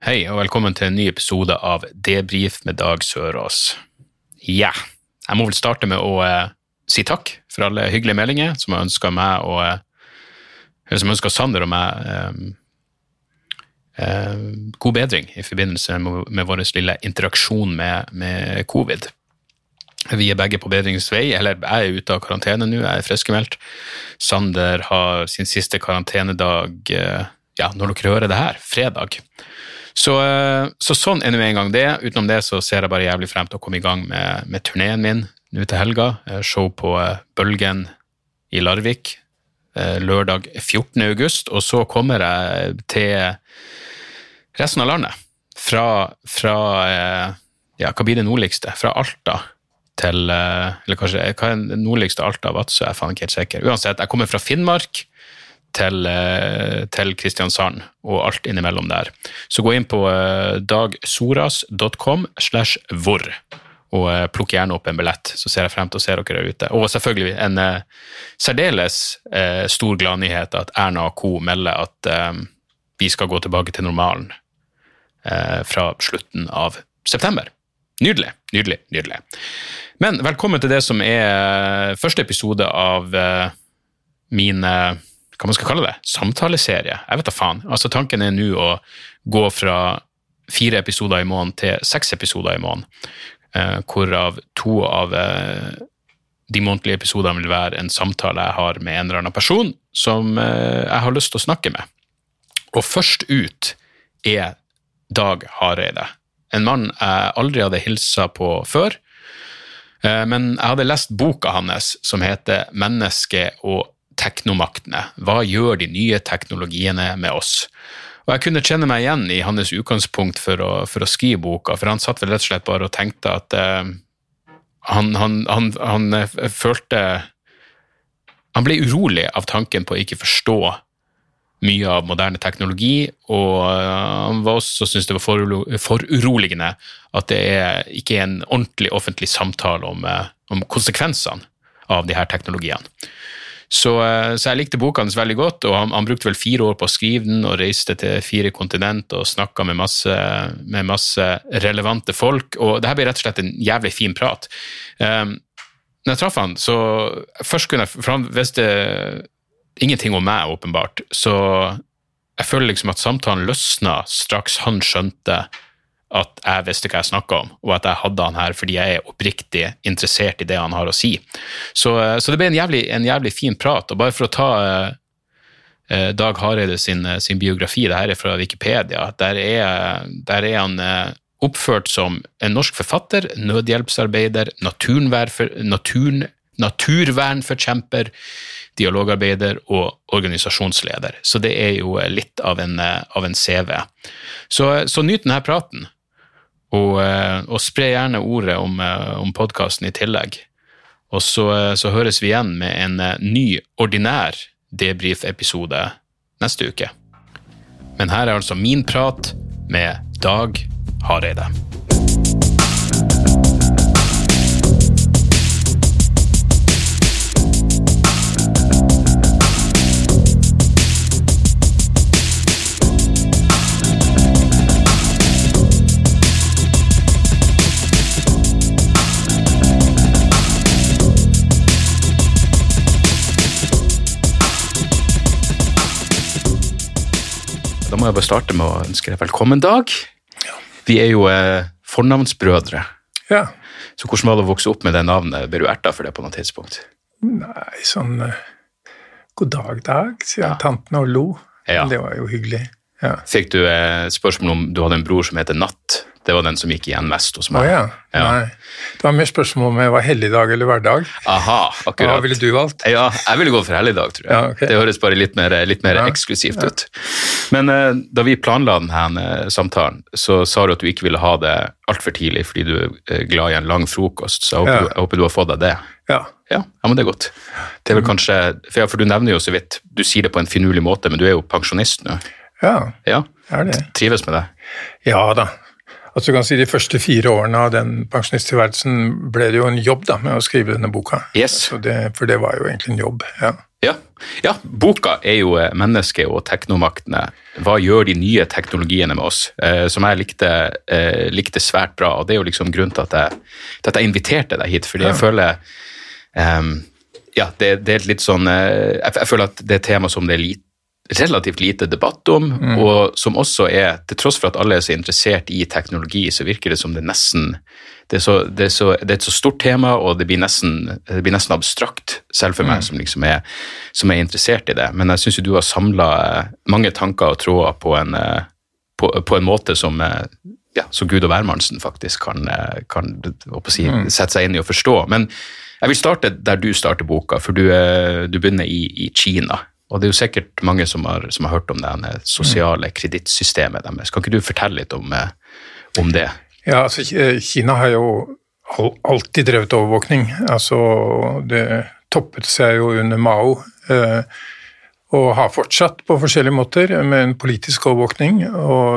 Hei, og velkommen til en ny episode av Debrif med Dag Sørås. Ja, jeg må vel starte med å eh, si takk for alle hyggelige meldinger som har ønska meg og eh, som ønska Sander og meg eh, eh, god bedring i forbindelse med, med vår lille interaksjon med, med covid. Vi er begge på bedringens vei, eller jeg er ute av karantene nå, jeg er friskmeldt. Sander har sin siste karantenedag eh, ja, når dere hører det her, fredag. Så, eh, så sånn er nå en gang det. Utenom det så ser jeg bare jævlig frem til å komme i gang med, med turneen min nå til helga. Eh, Show på eh, Bølgen i Larvik lørdag 14. august, og så kommer jeg til resten av landet. Fra, fra ja, hva blir det nordligste? Fra Alta til Eller kanskje hva er det nordligste Alta? Vadsø? Jeg er faen ikke helt sikker. Uansett, jeg kommer fra Finnmark til, eh, til Kristiansand og alt innimellom der. Så gå inn på eh, dagsoras.com slash hvor og eh, plukk gjerne opp en billett, så ser jeg frem til å se dere der ute. Og selvfølgelig en særdeles stor gladnyhet at Erna og co. melder at vi skal gå tilbake til normalen fra slutten av september. Nydelig, nydelig, nydelig. Men velkommen til det som er første episode av min eh, hva man skal kalle det, samtaleserie. Jeg vet da faen. Altså Tanken er nå å gå fra fire episoder i måneden til seks episoder i måneden, eh, hvorav to av eh, de månedlige episodene vil være en samtale jeg har med en eller annen person som eh, jeg har lyst til å snakke med. Og først ut er Dag Hareide. En mann jeg aldri hadde hilsa på før. Eh, Men jeg hadde lest boka hans som heter 'Menneske og teknomaktene'. Hva gjør de nye teknologiene med oss? Og jeg kunne kjenne meg igjen i hans utgangspunkt for å, for å skrive boka, for han satt vel rett og slett bare og tenkte at eh, han, han, han, han eh, følte Han ble urolig av tanken på å ikke forstå mye av moderne teknologi, og eh, han var også syntes det var foruro- foruroligende at det er ikke er en ordentlig offentlig samtale om, eh, om konsekvensene av de her teknologiene. Så, eh, så jeg likte boka hans veldig godt, og han, han brukte vel fire år på å skrive den, og reiste til fire kontinent og snakka med med masse relevante folk, og det her ble rett og slett en jævlig fin prat. Um, når jeg traff han, så først kunne jeg, for han visste ingenting om meg, åpenbart, så jeg føler liksom at samtalen løsna straks han skjønte at jeg visste hva jeg snakka om, og at jeg hadde han her fordi jeg er oppriktig interessert i det han har å si. Så, så det ble en jævlig, en jævlig fin prat. Og bare for å ta eh, Dag Hareide sin, sin biografi, det her er fra Wikipedia, der er, der er han eh, oppført som en norsk forfatter, nødhjelpsarbeider, naturen, naturvernforkjemper, dialogarbeider og organisasjonsleder. Så det er jo litt av en, eh, av en CV. Så, så nyt denne praten. Og, eh, og spre gjerne ordet om, eh, om podkasten i tillegg. Og så, eh, så høres vi igjen med en ny, ordinær debrief-episode neste uke. Men her er altså min prat med Dag Hareide. Da må jeg bare starte med å ønske deg velkommen, Dag. Vi er jo eh, fornavnsbrødre. Ja. Så hvordan var det å vokse opp med det navnet? Ble du erta for det på noe tidspunkt? Nei, sånn eh, God dag, Dag, sier Ja. tanten og lo. Ja. Det var jo hyggelig. Ja. Fikk du eh, spørsmål om du hadde en bror som heter Natt? Det var den som gikk igjen mest hos meg. meg. ja. Ja. Nei. Det var mer spørsmål om jeg var helligdag eller hverdag. Aha, akkurat. Hva ville du valgt? Ja, jeg ville gå for helligdag, tror jeg. Ja, okay. Det høres bare litt mer, litt mer eksklusivt ut. Men eh, da vi planla denne eh, samtalen, så sa du at du ikke ville ha det altfor tidlig fordi du er eh, glad i en lang frokost, så jeg håper, du, jeg håper du har fått deg det. Ja. Ja, ja, men det er godt. Det er vel kanskje, for, for du nevner jo så vidt, du sier det på en finurlig måte, men du er jo pensjonist nå. Ja, Ja, er det. trives med det. Ja da. Altså, du kan si De første fire årene av den pensjonisttilværelsen ble det jo en jobb da, med å skrive denne boka. Yes. Altså, det, for det var jo egentlig en jobb. ja. Ja. ja, boka er jo eh, mennesket og teknomaktene. Hva gjør de nye teknologiene med oss? Eh, som jeg likte, eh, likte svært bra, og det er jo liksom grunnen til at jeg, til at jeg inviterte deg hit, fordi jeg føler um, Ja, det, det er litt sånn eh, jeg, jeg føler at det er tema som det er lite relativt lite debatt om, og som også er, til tross for at alle er så interessert i teknologi, så virker det som det nesten det er, så, det, er så, det er et så stort tema, og det blir nesten, det blir nesten abstrakt, selv for meg som, liksom er, som er interessert i det. Men jeg syns du har samla mange tanker og tråder på en, eh, på, på en måte som eh, ja, så Gud og hvermannsen faktisk kan, eh, kan si, sette seg inn i og forstå. Men jeg vil starte der du starter boka, for du, eh, du begynner i, i Kina. Og det er jo sikkert mange som har, som har hørt om det sosiale kredittsystemet deres. Kan ikke du fortelle litt om, eh, om det? Ja, altså Kina har jo alltid drevet overvåkning. Altså, det toppet seg jo under Mao, eh, og har fortsatt på forskjellige måter med en politisk overvåkning,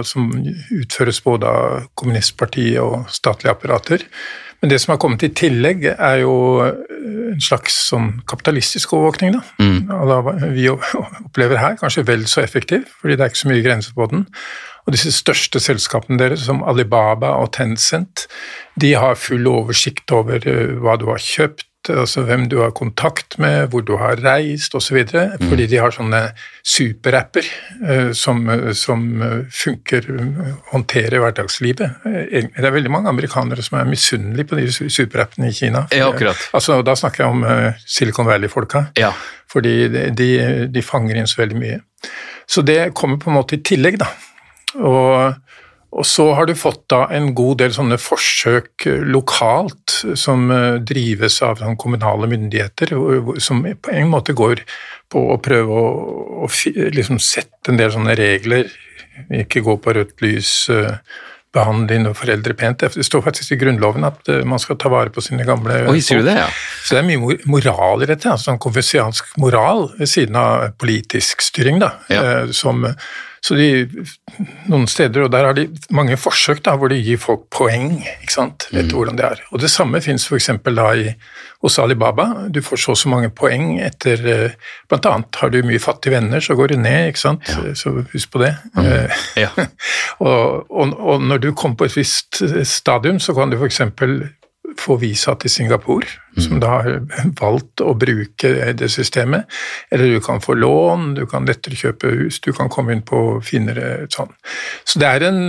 som utføres både av kommunistpartiet og statlige apparater. Men det som har kommet i tillegg, er jo en slags sånn kapitalistisk overvåkning. Da. Og da vi opplever her kanskje vel så effektiv, fordi det er ikke så mye grenser på den. Og disse største selskapene deres, som Alibaba og Tencent, de har full oversikt over eh, hva du har kjøpt, altså hvem du har kontakt med, hvor du har reist osv. Fordi de har sånne superapper eh, som, som funker, håndterer hverdagslivet. Eh, Det er veldig mange amerikanere som er misunnelige på de su- superappene i Kina. Ja, akkurat. Altså, da snakker jeg om eh, Silicon Valley-folka. Ja. Fordi de, de, de fanger inn så veldig mye. Så det kommer på en måte i tillegg, da. Og, og så har du fått da en god del sånne forsøk eh, lokalt som eh, drives av kommunale myndigheter, som på en måte går på å prøve å, å liksom sette en del sånne regler. Ikke gå på rødt lys, eh, behandle dine foreldre pent. Det står faktisk i Grunnloven at man skal ta vare på sine gamle Oi, sier du det, ja? så det er mye moral i dette, altså sånn konfesiansk moral ved siden av politisk styring. da, Ja. som, så de, Noen steder, og der har de mange forsøk da, hvor de gir folk poeng ikke sant, Mm. etter hvordan det er. Og Det samme fins f.eks. hos Alibaba. Du får så og så mange poeng etter eh, Blant annet har du mye fattige venner, så går det ned, ikke sant. Så husk på det. Mm. Ja. og, og, og når du kommer på et visst stadium, så kan du f.eks. få visa til Singapore, som da har valgt å bruke det systemet. Eller du kan få lån, du kan lettere kjøpe hus, du kan komme inn på finere sånn. Så det er en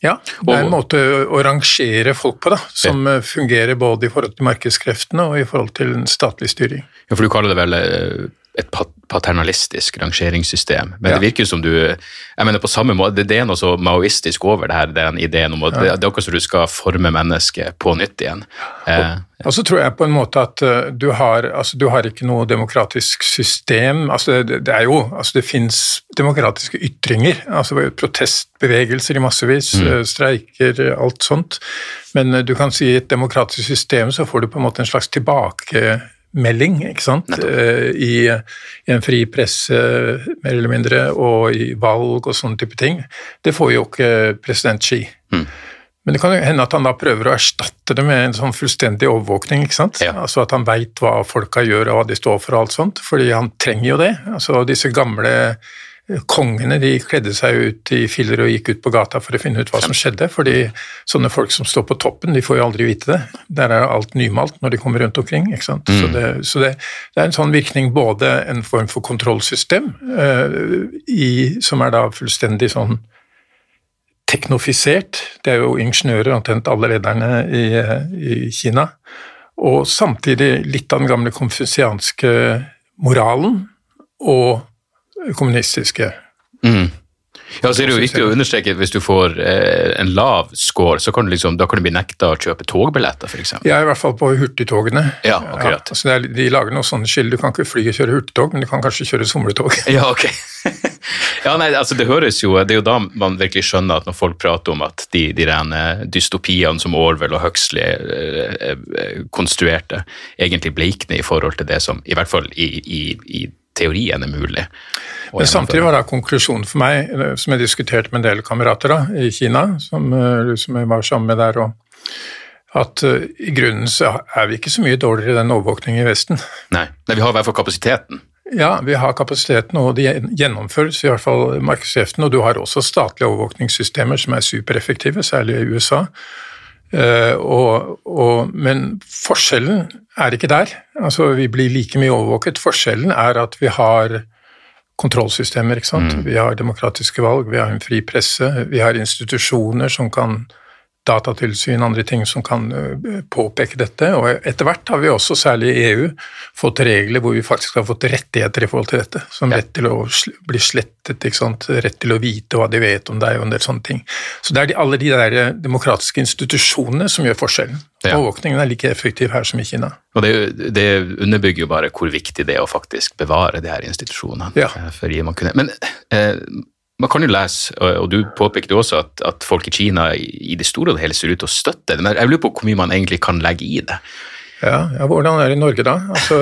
ja, det er en måte å rangere folk på, da, som fungerer både i forhold til markedskreftene og i forhold til statlig styring. Ja, for du kaller det vel eh, et paternalistisk rangeringssystem. Men Ja. det virker som du jeg mener på samme måte, Det er noe så maoistisk over det her, den ideen om at det, det er akkurat som du skal forme mennesket på nytt igjen. Eh, Og så tror jeg på en måte at eh, du har, altså, du har ikke noe demokratisk system. altså Det, det er jo, altså det fins demokratiske ytringer, altså protestbevegelser i massevis, mm. streiker, eh, alt sånt. Men du kan si i et demokratisk system så får du på en måte en slags tilbakemelding, ikke sant. Eh, I, I en fri presse, mer eller mindre, og i valg og sånne type ting. Det får jo ikke president Xi. Men det kan jo hende at han da prøver å erstatte det med en sånn fullstendig overvåkning. ikke sant? Ja. Altså At han veit hva folka gjør og hva de står for og alt sånt, fordi han trenger jo det. Altså Disse gamle kongene de kledde seg ut i filler og gikk ut på gata for å finne ut hva som skjedde, fordi sånne folk som står på toppen, de får jo aldri vite det. Der er alt nymalt når de kommer rundt omkring. ikke sant? Så, det, så det, det er en sånn virkning både en form for kontrollsystem, eh, i, som er da fullstendig sånn teknofisert. Det er jo ingeniører, omtrent alle lederne i, i Kina. Og samtidig litt av den gamle konfusianske moralen og kommunistiske. mm. Ja, så er det jo viktig å understreke at hvis du får eh, en lav score, så kan du liksom, da kan du bli nekta å kjøpe togbilletter, f.eks. Ja, i hvert fall på hurtigtogene. Ja, akkurat. altså det er, de lager noe sånne skill. Du kan ikke fly og kjøre hurtigtog, men du kan kanskje kjøre somletog. Ja, ok. ja, nei, altså det høres jo Det er jo da man virkelig skjønner at når folk prater om at de, de rene dystopiene som Orwell og Huxley eh, eh, konstruerte, egentlig bleikner i forhold til det som i hvert fall i, i, i teorien er mulig. Men samtidig var da konklusjonen for meg, eh, som jeg diskuterte med en del kamerater da, i Kina, som, eh, som jeg var sammen med der, og, at uh, i grunnen så er vi ikke så mye dårligere i den overvåkningen i Vesten. Nei, Nei vi har i hvert fall kapasiteten. Ja, vi har kapasiteten, og det gjennomføres i hvert fall markedskreftene. Og du har også statlige overvåkningssystemer som er supereffektive, særlig i USA. Uh, og, og, men forskjellen er ikke der. Altså, vi blir like mye overvåket. Forskjellen er at vi har kontrollsystemer. ikke sant? Mm. Vi har demokratiske valg, vi har en fri presse, vi har institusjoner som kan datatilsyn, andre ting som kan påpeke dette. Og etter hvert har vi også, særlig i EU, fått regler hvor vi faktisk har fått rettigheter i forhold til dette. Som rett til å bli slettet, rett til å vite hva de vet om deg og en del sånne ting. Så det er de, alle de der demokratiske institusjonene som gjør forskjellen. Ja. Overvåkningen er like effektiv her som i Kina. Og det, det, underbygger jo bare hvor viktig det er å faktisk bevare de her institusjonene. Ja. Men eh, man kan jo lese, og du påpekte også at, at, folk i Kina i det store og hele ser ut til å støtte det, men jeg lurer på hvor mye man egentlig kan legge i det? Ja, ja hvordan er det i Norge da? Altså,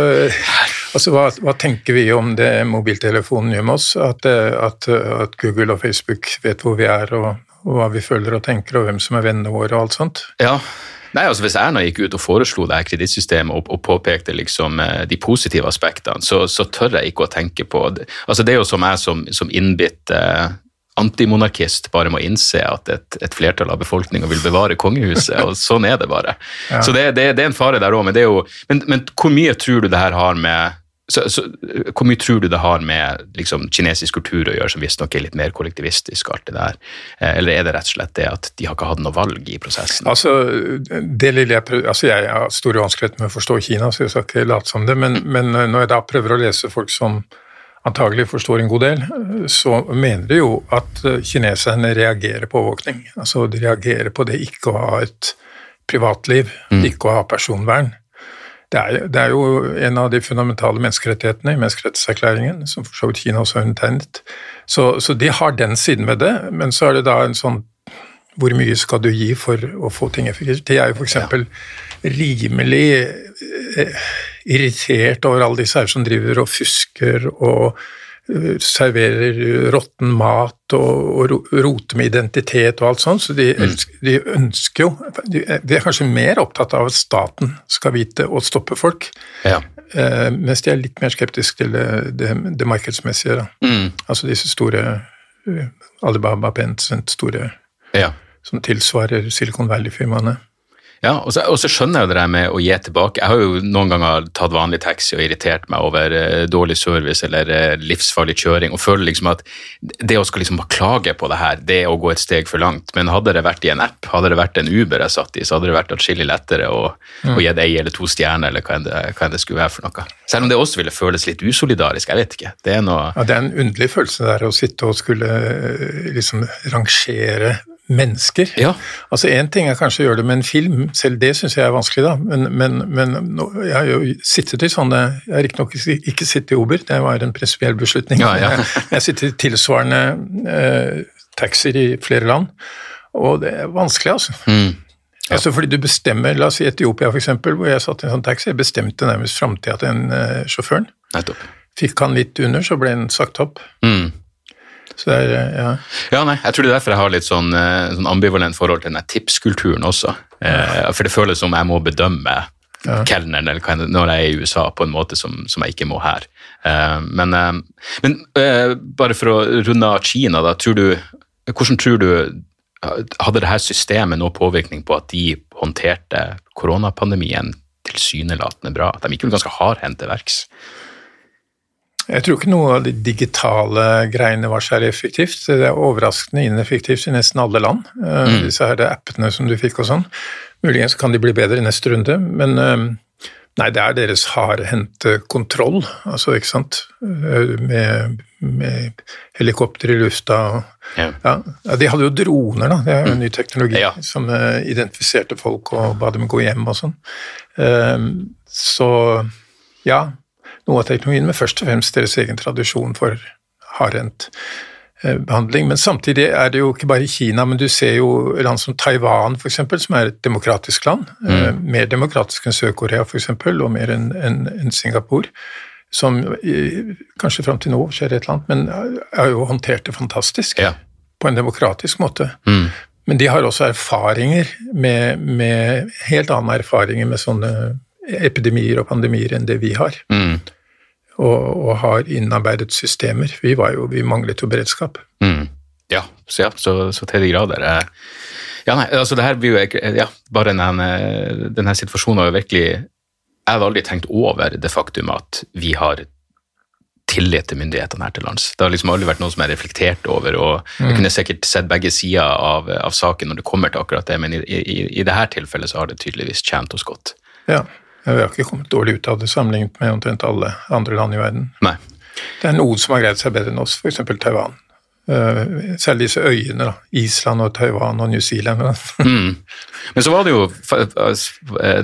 altså hva, hva, tenker vi om det mobiltelefonen gjør med oss? At, at, at, Google og Facebook vet hvor vi er og, og hva vi føler og tenker, og hvem som er vennene våre og alt sånt? Ja, Nei, altså Hvis Erna gikk ut og foreslo det her kredittsystemet og, og, påpekte liksom eh, de positive aspektene, så, så, tør jeg ikke å tenke på det. Altså Det er jo som jeg som, som innbitt eh, antimonarkist bare må innse at et, et flertall av befolkninga vil bevare kongehuset, og sånn er det bare. Ja. Så det, det, det, er en fare der òg, men, men, men, hvor mye tror du det her har med så, så, Hvor mye tror du det har med liksom, kinesisk kultur å gjøre, som visstnok er litt mer kollektivistisk? alt det der, eh, Eller er det rett og slett det at de har ikke hatt noe valg i prosessen? Altså, det lille jeg, prøver, altså jeg har store vanskeligheter med å forstå Kina, så jeg skal ikke late som det, men, men når jeg da prøver å lese folk som antagelig forstår en god del, så mener de jo at kineserne reagerer på overvåkning. Altså de reagerer på det ikke å ha et privatliv, mm. ikke å ha personvern. Det er, det er, jo en av de fundamentale menneskerettighetene i menneskerettighetserklæringen, som for så vidt Kina også har undertegnet. Så, så, de har den siden ved det, men så er det da en sånn Hvor mye skal du gi for å få ting effektivt? Det er jo f.eks. Ja. rimelig eh, irritert over alle disse her som driver og fusker og serverer råtten mat og, og roter med identitet og alt sånt, så de, mm. de ønsker jo de, de, er kanskje mer opptatt av at staten skal vite og stoppe folk, ja. eh, mens de er litt mer skeptiske til det, det, det markedsmessige. Mm. Altså disse store uh, Alibaba, Tencent, store ja. som tilsvarer Silicon Valley-firmaene. Ja, og så, og så, skjønner jeg jo det der med å gi tilbake. Jeg har jo noen ganger tatt vanlig taxi og irritert meg over uh, dårlig service eller uh, livsfarlig kjøring, og føler liksom at det å skal liksom bare klage på det her, det er å gå et steg for langt. Men hadde det vært i en app, hadde det vært en Uber jeg satt i, så hadde det vært atskillig lettere å, mm. å gi det ei eller to stjerner, eller hva enn det, hva det, skulle være for noe. Selv om det også ville føles litt usolidarisk, jeg vet ikke. Det er noe Ja, det er en underlig følelse der å sitte og skulle eh, liksom rangere mennesker. Ja. Altså Én ting er kanskje å gjøre det med en film, selv det syns jeg er vanskelig, da. Men, men, men jeg har jo sittet i sånne Jeg har riktignok ikke sittet i Uber, det var en prinsipiell beslutning. Ja, ja. jeg jeg sitter i tilsvarende eh, taxier i flere land, og det er vanskelig, altså. Mm. Ja. Altså fordi du bestemmer, La oss si Etiopia, for eksempel, hvor jeg satt i en sånn taxi. Jeg bestemte nærmest framtida til den uh, sjåføren. Nettopp. Fikk han litt under, så ble han sagt opp. Mm. Så det er, ja. ja, nei, jeg tror det er derfor jeg har litt sånn, eh, sånn ambivalent forhold til den tipskulturen også. Ja. for det føles som jeg må bedømme ja. kelneren eller når jeg er i USA på en måte som, som jeg ikke må her. Eh, men, eh, men eh, bare for å runde av Kina, da, tror du, hvordan tror du hadde dette systemet noe påvirkning på at de håndterte koronapandemien tilsynelatende bra? De gikk jo ganske hardhendt til verks. Jeg tror ikke noe av de digitale greiene var særlig effektivt. Det er overraskende ineffektivt i nesten alle land, eh, mm. disse her appene som du fikk og sånn. Muligens kan de bli bedre i neste runde, men, eh, Nei, det er deres hardhendte kontroll, altså, ikke sant. Eh, med, med helikopter i lufta og Ja. ja. De hadde jo droner, da. Det er jo en ny teknologi Ja. som identifiserte folk og ba dem gå hjem og sånn. Så ja, noe av teknologien, men først og fremst deres egen tradisjon for hardhendt eh, behandling. Men samtidig er det jo ikke bare Kina, men du ser jo land som Taiwan f.eks., som er et demokratisk land. Mm. Mer demokratisk enn Sør-Korea f.eks., og mer enn en, en Singapore. Som eh, kanskje fram til nå skjer et eller annet, men har jo håndtert det fantastisk Ja. på en demokratisk måte. Mm. Men de har også erfaringer med, med helt andre erfaringer med sånne epidemier og pandemier enn det vi har. Mm. Og, og har innarbeidet systemer. Vi, var jo, vi manglet jo beredskap. Mm. Ja, så, ja så, så til de grader. eh. Ja, nei, altså det her blir jo ja, bare denne, denne situasjonen har jo virkelig Jeg hadde aldri tenkt over det faktum at vi har tillit til myndighetene her til lands. Det har liksom aldri vært noe som jeg har reflektert over, og jeg kunne sikkert sett begge sider av, av saken når det kommer til akkurat det, men i, i, i dette tilfellet så har det tydeligvis tjent oss godt. Ja, Vi har ikke kommet dårlig ut av det sammenlignet med omtrent alle andre land i verden. Nei. Det er noen som har greid seg bedre enn oss, f.eks. Taiwan. Eh, særlig disse øyene, da. Island og Taiwan og New Zealand. Mm. Men så var det jo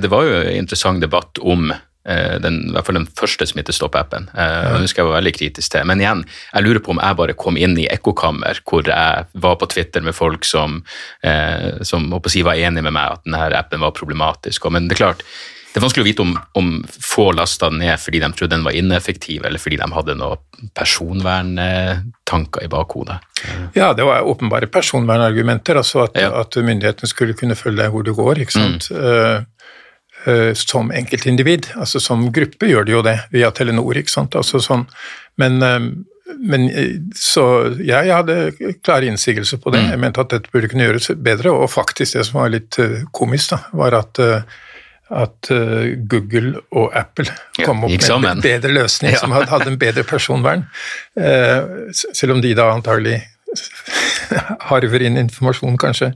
Det var jo en interessant debatt om eh, den, i hvert fall den første smittestopp-appen. Eh, Den husker jeg var veldig kritisk til. Men igjen, jeg lurer på om jeg bare kom inn i ekkokammer, hvor jeg var på Twitter med folk som, eh, som si, var enig med meg at denne appen var problematisk. Men det er klart, det er vanskelig å vite om, om få lasta den ned fordi de trodde den var ineffektiv, eller fordi de hadde noen personverntanker i bakhodet. Ja, det var åpenbare personvernargumenter, altså at, Ja. at myndighetene skulle kunne følge deg hvor du går, ikke sant. Mm. Uh, uh, som enkeltindivid. Altså som gruppe gjør de jo det, via Telenor, ikke sant. Altså sånn. Men, uh, men så jeg hadde klare innsigelser på det. Jeg mente at dette burde kunne gjøres bedre, og faktisk det som var litt komisk, da, var at eh, at eh, Google og Apple Ja, kom opp gikk med en bedre løsning Ja. som hadde, en bedre personvern. Eh, selv om de da antagelig harver inn informasjon, kanskje.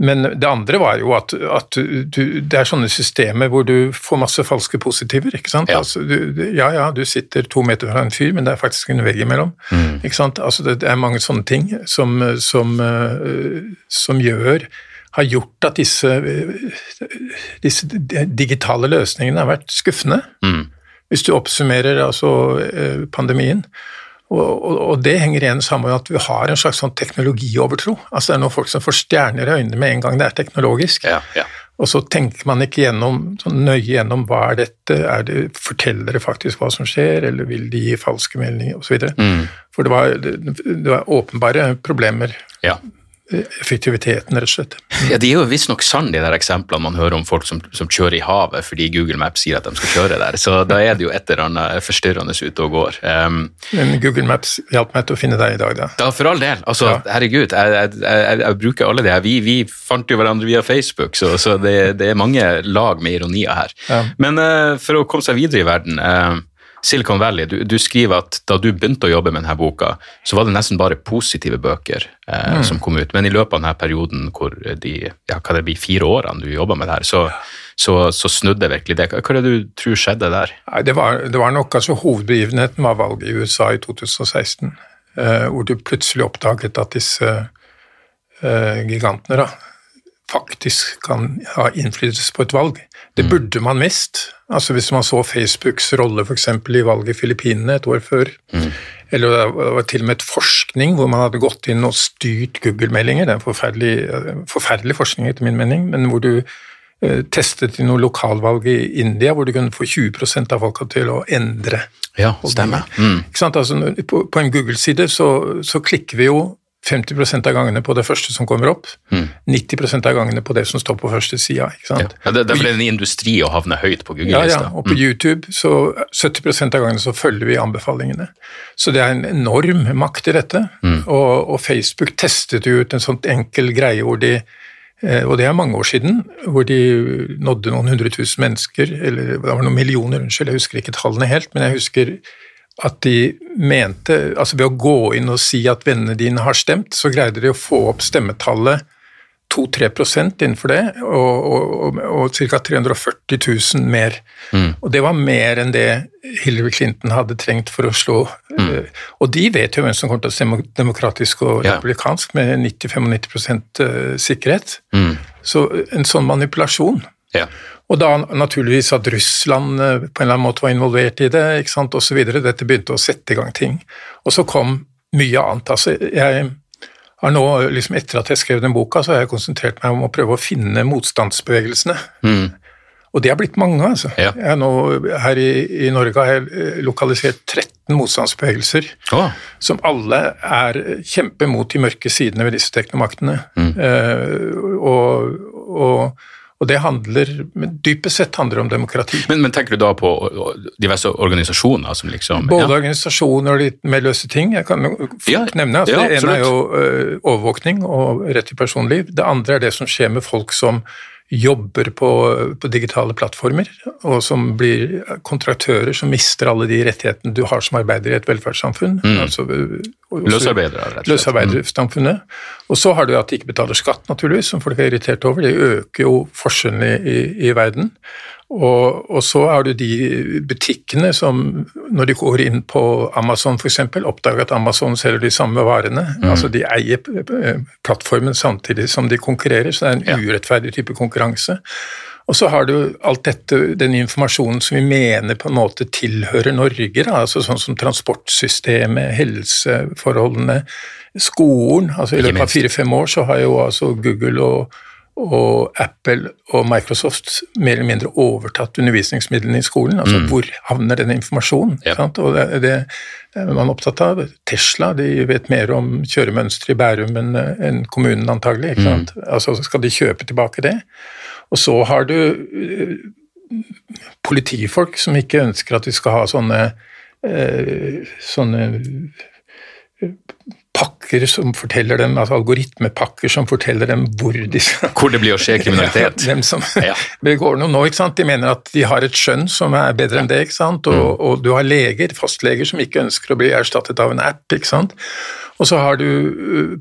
Men det andre var jo at, at du, det er sånne systemer hvor du får masse falske positiver. ikke sant? Ja. Altså, du, ja, ja, du sitter to meter fra en fyr, men det er faktisk en vegg imellom. ikke sant? Altså, det, det er mange sånne ting som, som, eh, som gjør har gjort at disse, disse digitale løsningene har vært skuffende Mm. hvis du oppsummerer altså eh, pandemien. Og, og, og det henger igjen sammen med at vi har en slags sånn teknologiovertro. Altså Det er noen folk som får stjerner i øynene med en gang det er teknologisk. Ja, ja. Og så tenker man ikke gjennom, sånn nøye gjennom hva er dette, er det, forteller det faktisk hva som skjer, eller vil de gi falske meldinger osv. Mm. For det var, det, det var åpenbare problemer. ja. Effektiviteten, rett og slett. Ja, De er jo visstnok sann, de der eksemplene man hører om folk som, som kjører i havet fordi Google Maps sier at de skal kjøre der. Så da er det jo et eller annet forstyrrende ute og går. Um, Men Google Maps hjalp meg til å finne deg i dag, da. ja, for all del. Altså, Ja. herregud, jeg, jeg, jeg, jeg bruker alle de her. Vi, vi fant jo hverandre via Facebook, så, så det, det er mange lag med ironier her. Ja. Men uh, for å komme seg videre i verden eh, Silicon Valley, du, du skriver at da du begynte å jobbe med denne boka, så var det nesten bare positive bøker eh, som kom ut. Men i løpet av denne perioden hvor de ja, hva det blir, fire årene du jobba med det her, så, så, så snudde virkelig det. Hva er det du tror skjedde der? Nei, det var, det var nok altså Hovedbegivenheten var valget i USA i 2016, eh, hvor du plutselig oppdaget at disse eh, gigantene da, faktisk kan ha innflytelse på et valg. Det burde man visst. Altså Hvis man så Facebooks rolle f.eks. i valget i Filippinene et år før, eller det var til og med et forskning hvor man hadde gått inn og styrt Google-meldinger, det er en forferdelig, eh, forferdelig forskning etter min mening, men hvor du eh, testet i noe lokalvalg i India hvor du kunne få 20% av folka til å endre Ja, stemmer. Mm. ikke sant? Altså, på, på en Google-side så, så klikker vi jo 50 av gangene på det første som kommer opp, 90 av gangene på det som står på første sida. Ja. Ja, det, det er en industri å havne høyt på Google-lista. ja, og på YouTube så 70 av gangene så følger vi anbefalingene. Så det er en enorm makt i dette. Og, og Facebook testet jo ut en sånn enkel greie hvor de eh, og det er mange år siden, hvor de nådde noen hundre tusen mennesker, eller det var noen millioner, unnskyld, jeg husker ikke tallene helt, men jeg husker at de mente altså Ved å gå inn og si at vennene dine har stemt, så greide de å få opp stemmetallet 2-3 innenfor det, og, og, og ca. 340 000 mer. Mm. Og det var mer enn det Hillary Clinton hadde trengt for å slå. Mm. Uh, og de vet jo hvem som kommer til å stemme demokratisk og republikansk med 90-95 uh, sikkerhet. Mm. Så en sånn manipulasjon. Ja. Og da naturligvis at Russland uh, på en eller annen måte var involvert i det, ikke sant, osv. Dette begynte å sette i gang ting. Og så kom mye annet. Altså, jeg har nå, liksom etter at jeg skrev den boka, så har jeg konsentrert meg om å prøve å finne motstandsbevegelsene. Mm. Og det har blitt mange, altså. Ja. Nå, her i, i, Norge har jeg eh, lokalisert 13 motstandsbevegelser, oh. som alle er kjempe mot de mørke sidene ved disse teknomaktene. Mm. Eh, og, og og det handler, dypest sett handler det om demokrati. Men, men, tenker du da på diverse organisasjoner som liksom Både ja. organisasjoner og litt mer løse ting. Jeg kan fort ja, nevne. Altså, ja, det ene er jo ø, overvåkning og rett til personliv. Det andre er det som skjer med folk som jobber på, på, digitale plattformer, og som blir kontraktører som mister alle de rettighetene du har som arbeider i et velferdssamfunn. Mm. Altså, Løsarbeidere, rett og slett. Løsarbeidersamfunnet. Og så har du at de ikke betaler skatt, naturligvis, som folk er irritert over. Det øker jo forskjellene i, i verden. Og, og, så har du de butikkene som, når de går inn på Amazon f.eks., oppdager at Amazon selger de samme varene. Mm. Altså de eier plattformen samtidig som de konkurrerer, så det er en ja. urettferdig type konkurranse. Og så har du alt dette, den informasjonen som vi mener på en måte tilhører Norge, da, altså sånn som transportsystemet, helseforholdene, skolen. altså I løpet av fire-fem år så har jo altså Google og og Apple og Microsoft mer eller mindre overtatt undervisningsmidlene i skolen. Altså mm. hvor havner denne informasjonen? Ja. Og det, det, er man opptatt av. Tesla de vet mer om kjøremønstre i Bærum enn en kommunen antagelig. Mm. Altså skal de kjøpe tilbake det? Og så har du uh, politifolk som ikke ønsker at vi skal ha sånne, uh, sånne pakker som forteller dem, altså algoritmepakker som forteller dem hvor de Hvor det blir å skje kriminalitet. Hvem som ja. begår noe nå. ikke sant? De mener at de har et skjønn som er bedre enn det. ikke sant? Og, mm. og du har leger, fastleger, som ikke ønsker å bli erstattet av en app. ikke sant? Og så har du uh,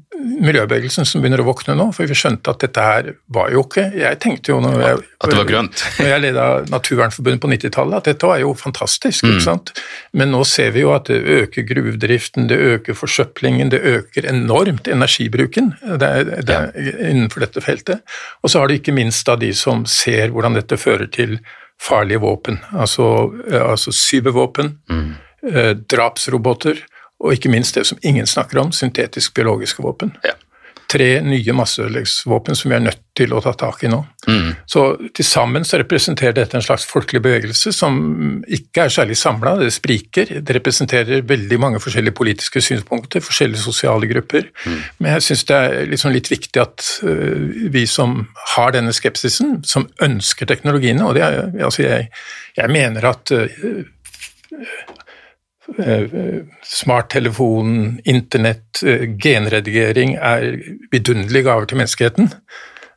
miljøbevegelsen som begynner å våkne nå, for vi skjønte at dette her var jo ikke Jeg tenkte jo når jeg, at det var grønt. når jeg leda Naturvernforbundet på 90-tallet, at dette var jo fantastisk. Mm. ikke sant? Men nå ser vi jo at det øker gruvedriften, det øker forsøplingen, det øker enormt energibruken det er, det er ja. innenfor dette feltet. Og så har du ikke minst da de som ser hvordan dette fører til farlige våpen, altså, eh, altså cybervåpen, mm. eh, drapsroboter og ikke minst det som ingen snakker om, syntetisk-biologiske våpen. Ja. Tre nye masseødeleggsvåpen som vi er nødt til å ta tak i nå. Mm. Så til sammen så representerer dette en slags folkelig bevegelse som ikke er særlig samla, det spriker. Det representerer veldig mange forskjellige politiske synspunkter, forskjellige sosiale grupper. Mm. Men jeg syns det er liksom litt viktig at uh, vi som har denne skepsisen, som ønsker teknologiene, og det er, altså jeg, jeg mener at Eh, smarttelefon, internett, eh, genredigering er vidunderlige gaver til menneskeheten,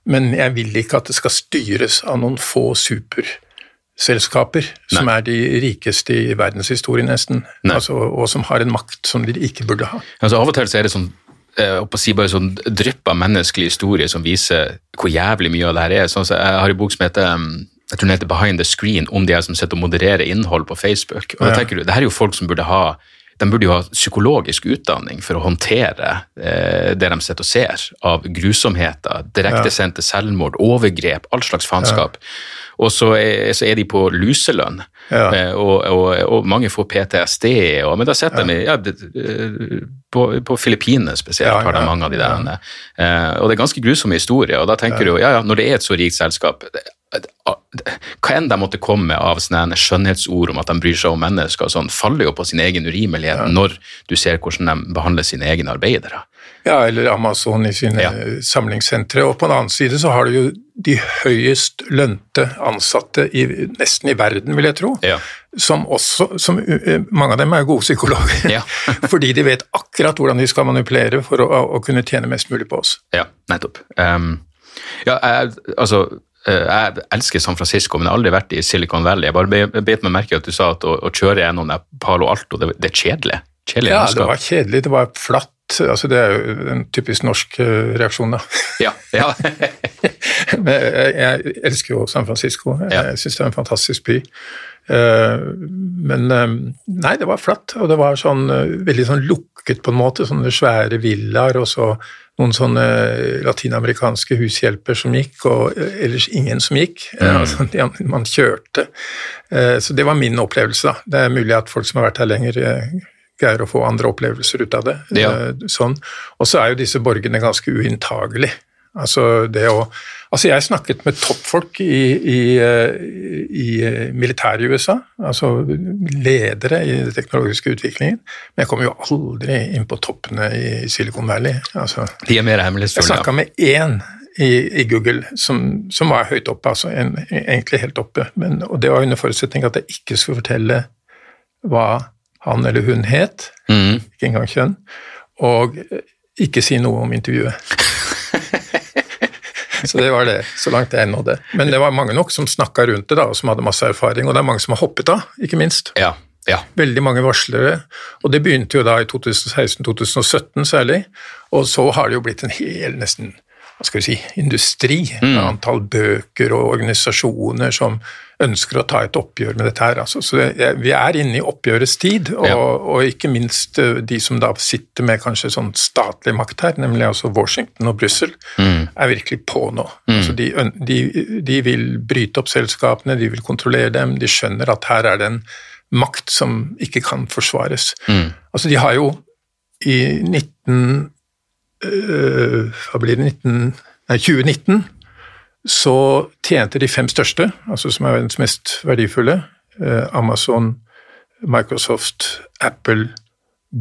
men jeg vil ikke at det skal styres av noen få superselskaper som er de rikeste i verdenshistorien, nesten, altså, og som har en makt som de ikke burde ha. Altså, av og til er det sånn eh, å si bare sånn drypp av menneskelig historie som viser hvor jævlig mye av det her er. Sånn, så jeg har en bok som heter um, jeg tror den heter Behind the Screen, om de som sitter og modererer innhold på Facebook. Og da tenker du, det her er jo folk som burde ha de burde jo ha psykologisk utdanning for å håndtere eh, det de sitter og ser av grusomheter, direktesendte selvmord, overgrep, all slags faenskap. Ja. Og så er, så er, de på luselønn, ja. eh, og, og, og, mange får PTSD. Og, men da sitter de ja, på, på Filippinene spesielt, har de mange av de der. Eh, og det er ganske grusomme historier. Og da tenker du ja, ja, når det er et så rikt selskap hva enn de måtte komme med av sånne skjønnhetsord om at de bryr seg om mennesker, sånn, faller jo på sin egen urimelighet ja. når du ser hvordan de behandler sine egne arbeidere. Ja, eller Amazon i sine ja. samlingssentre. Og på den annen side så har du jo de høyest lønte ansatte i, nesten i verden, vil jeg tro. Ja. Som også, som, mange av dem er gode psykologer, ja. fordi de vet akkurat hvordan de skal manipulere for å, å, kunne tjene mest mulig på oss. Ja, nettopp. Um, ja, jeg, altså Eh, jeg elsker San Francisco, men jeg har aldri vært i Silicon Valley. Jeg bare bet meg merke at du sa at å, å kjøre gjennom Palo Alto, det, det er kjedelig. kjedelig ja, det var kjedelig. Det var flatt. Altså, det er jo en typisk norsk eh, reaksjon, da. Ja, ja. Men jeg, jeg elsker jo San Francisco. Jeg Ja. syns det er en fantastisk by. Eh, Men eh, nei, det var flatt, og det var sånn eh, veldig sånn lukket på en måte. Sånne svære villaer og så noen sånne latinamerikanske hushjelper som gikk, og eh, ellers ingen som gikk. Eh, Altså, man kjørte. Eh, Så det var min opplevelse, da. Det er mulig at folk som har vært her lenger, greier å få andre opplevelser ut av det. Ja. Sånn. Og så er jo disse borgene ganske uinntagelige. Altså det å Altså jeg snakket med toppfolk i, i, eh, i eh, militæret i USA, altså ledere i den teknologiske utviklingen, men jeg kom jo aldri inn på toppene i Silicon Valley. Altså, De er mer jeg hemmelighetsfulle. snakka med én i, i Google som, som var høyt oppe, altså en, egentlig helt oppe, men, og det var under forutsetning at jeg ikke skulle fortelle hva han eller hun het, Mm. ikke engang kjønn, og ikke si noe om intervjuet. Så det var det, så langt jeg nådde. Men det var mange nok som snakka rundt det, da, og som hadde masse erfaring, og det er mange som har hoppet av, ikke minst. Ja, ja. Veldig mange varslere, og det begynte jo da i 2016-2017 særlig, og så har det jo blitt en hel nesten hva skal vi si, industri, med antall bøker og organisasjoner som ønsker å ta et oppgjør med dette her. Altså, så det, vi er inne i oppgjørets tid, og, Ja. og ikke minst eh, de som da sitter med kanskje sånn statlig makt her, nemlig altså Washington og Brussel, er virkelig på nå. Altså, de, de, de vil bryte opp selskapene, de vil kontrollere dem, de skjønner at her er det en makt som ikke kan forsvares. Altså, de har jo i 19 øh, Hva blir det 19, nei, 2019 så tjente de fem største, altså som er verdens mest verdifulle, eh, Amazon, Microsoft, Apple,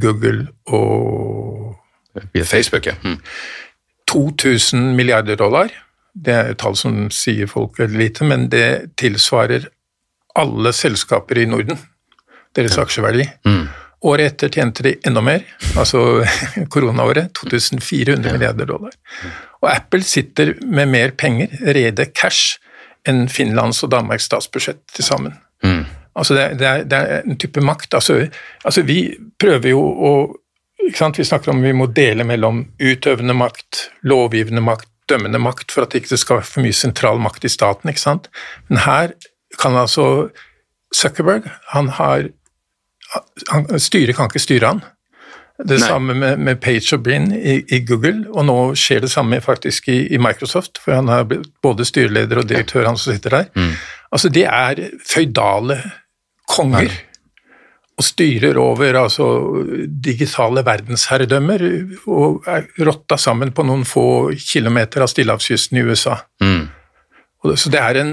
Google og Facebook, ja. Mm. 2000 milliarder dollar. Det er et tall som sier folk veldig lite, men det tilsvarer alle selskaper i Norden, deres aksjeverdi. Året etter tjente de enda mer, altså koronaåret, 2400 milliarder dollar. Og Apple sitter med mer penger, rede cash, enn Finlands og Danmarks statsbudsjett til sammen. Altså det, det, er, det er en type makt. Altså, altså vi prøver jo å? Vi snakker om vi må dele mellom utøvende makt, lovgivende makt, dømmende makt, for at det ikke skal være for mye sentral makt i staten. ikke sant? Men her kan altså Zuckerberg han har han, Styret kan ikke styre han. Det Nei. samme med, med Page og Brin i, i Google, og nå skjer det samme faktisk i, i Microsoft, for han blitt både styreleder og direktør, han som sitter der. Altså, de er føydale konger og styrer over altså, digitale verdensherredømmer og er rotta sammen på noen få kilometer av stillehavskysten i USA. Mm. Og så det er, en,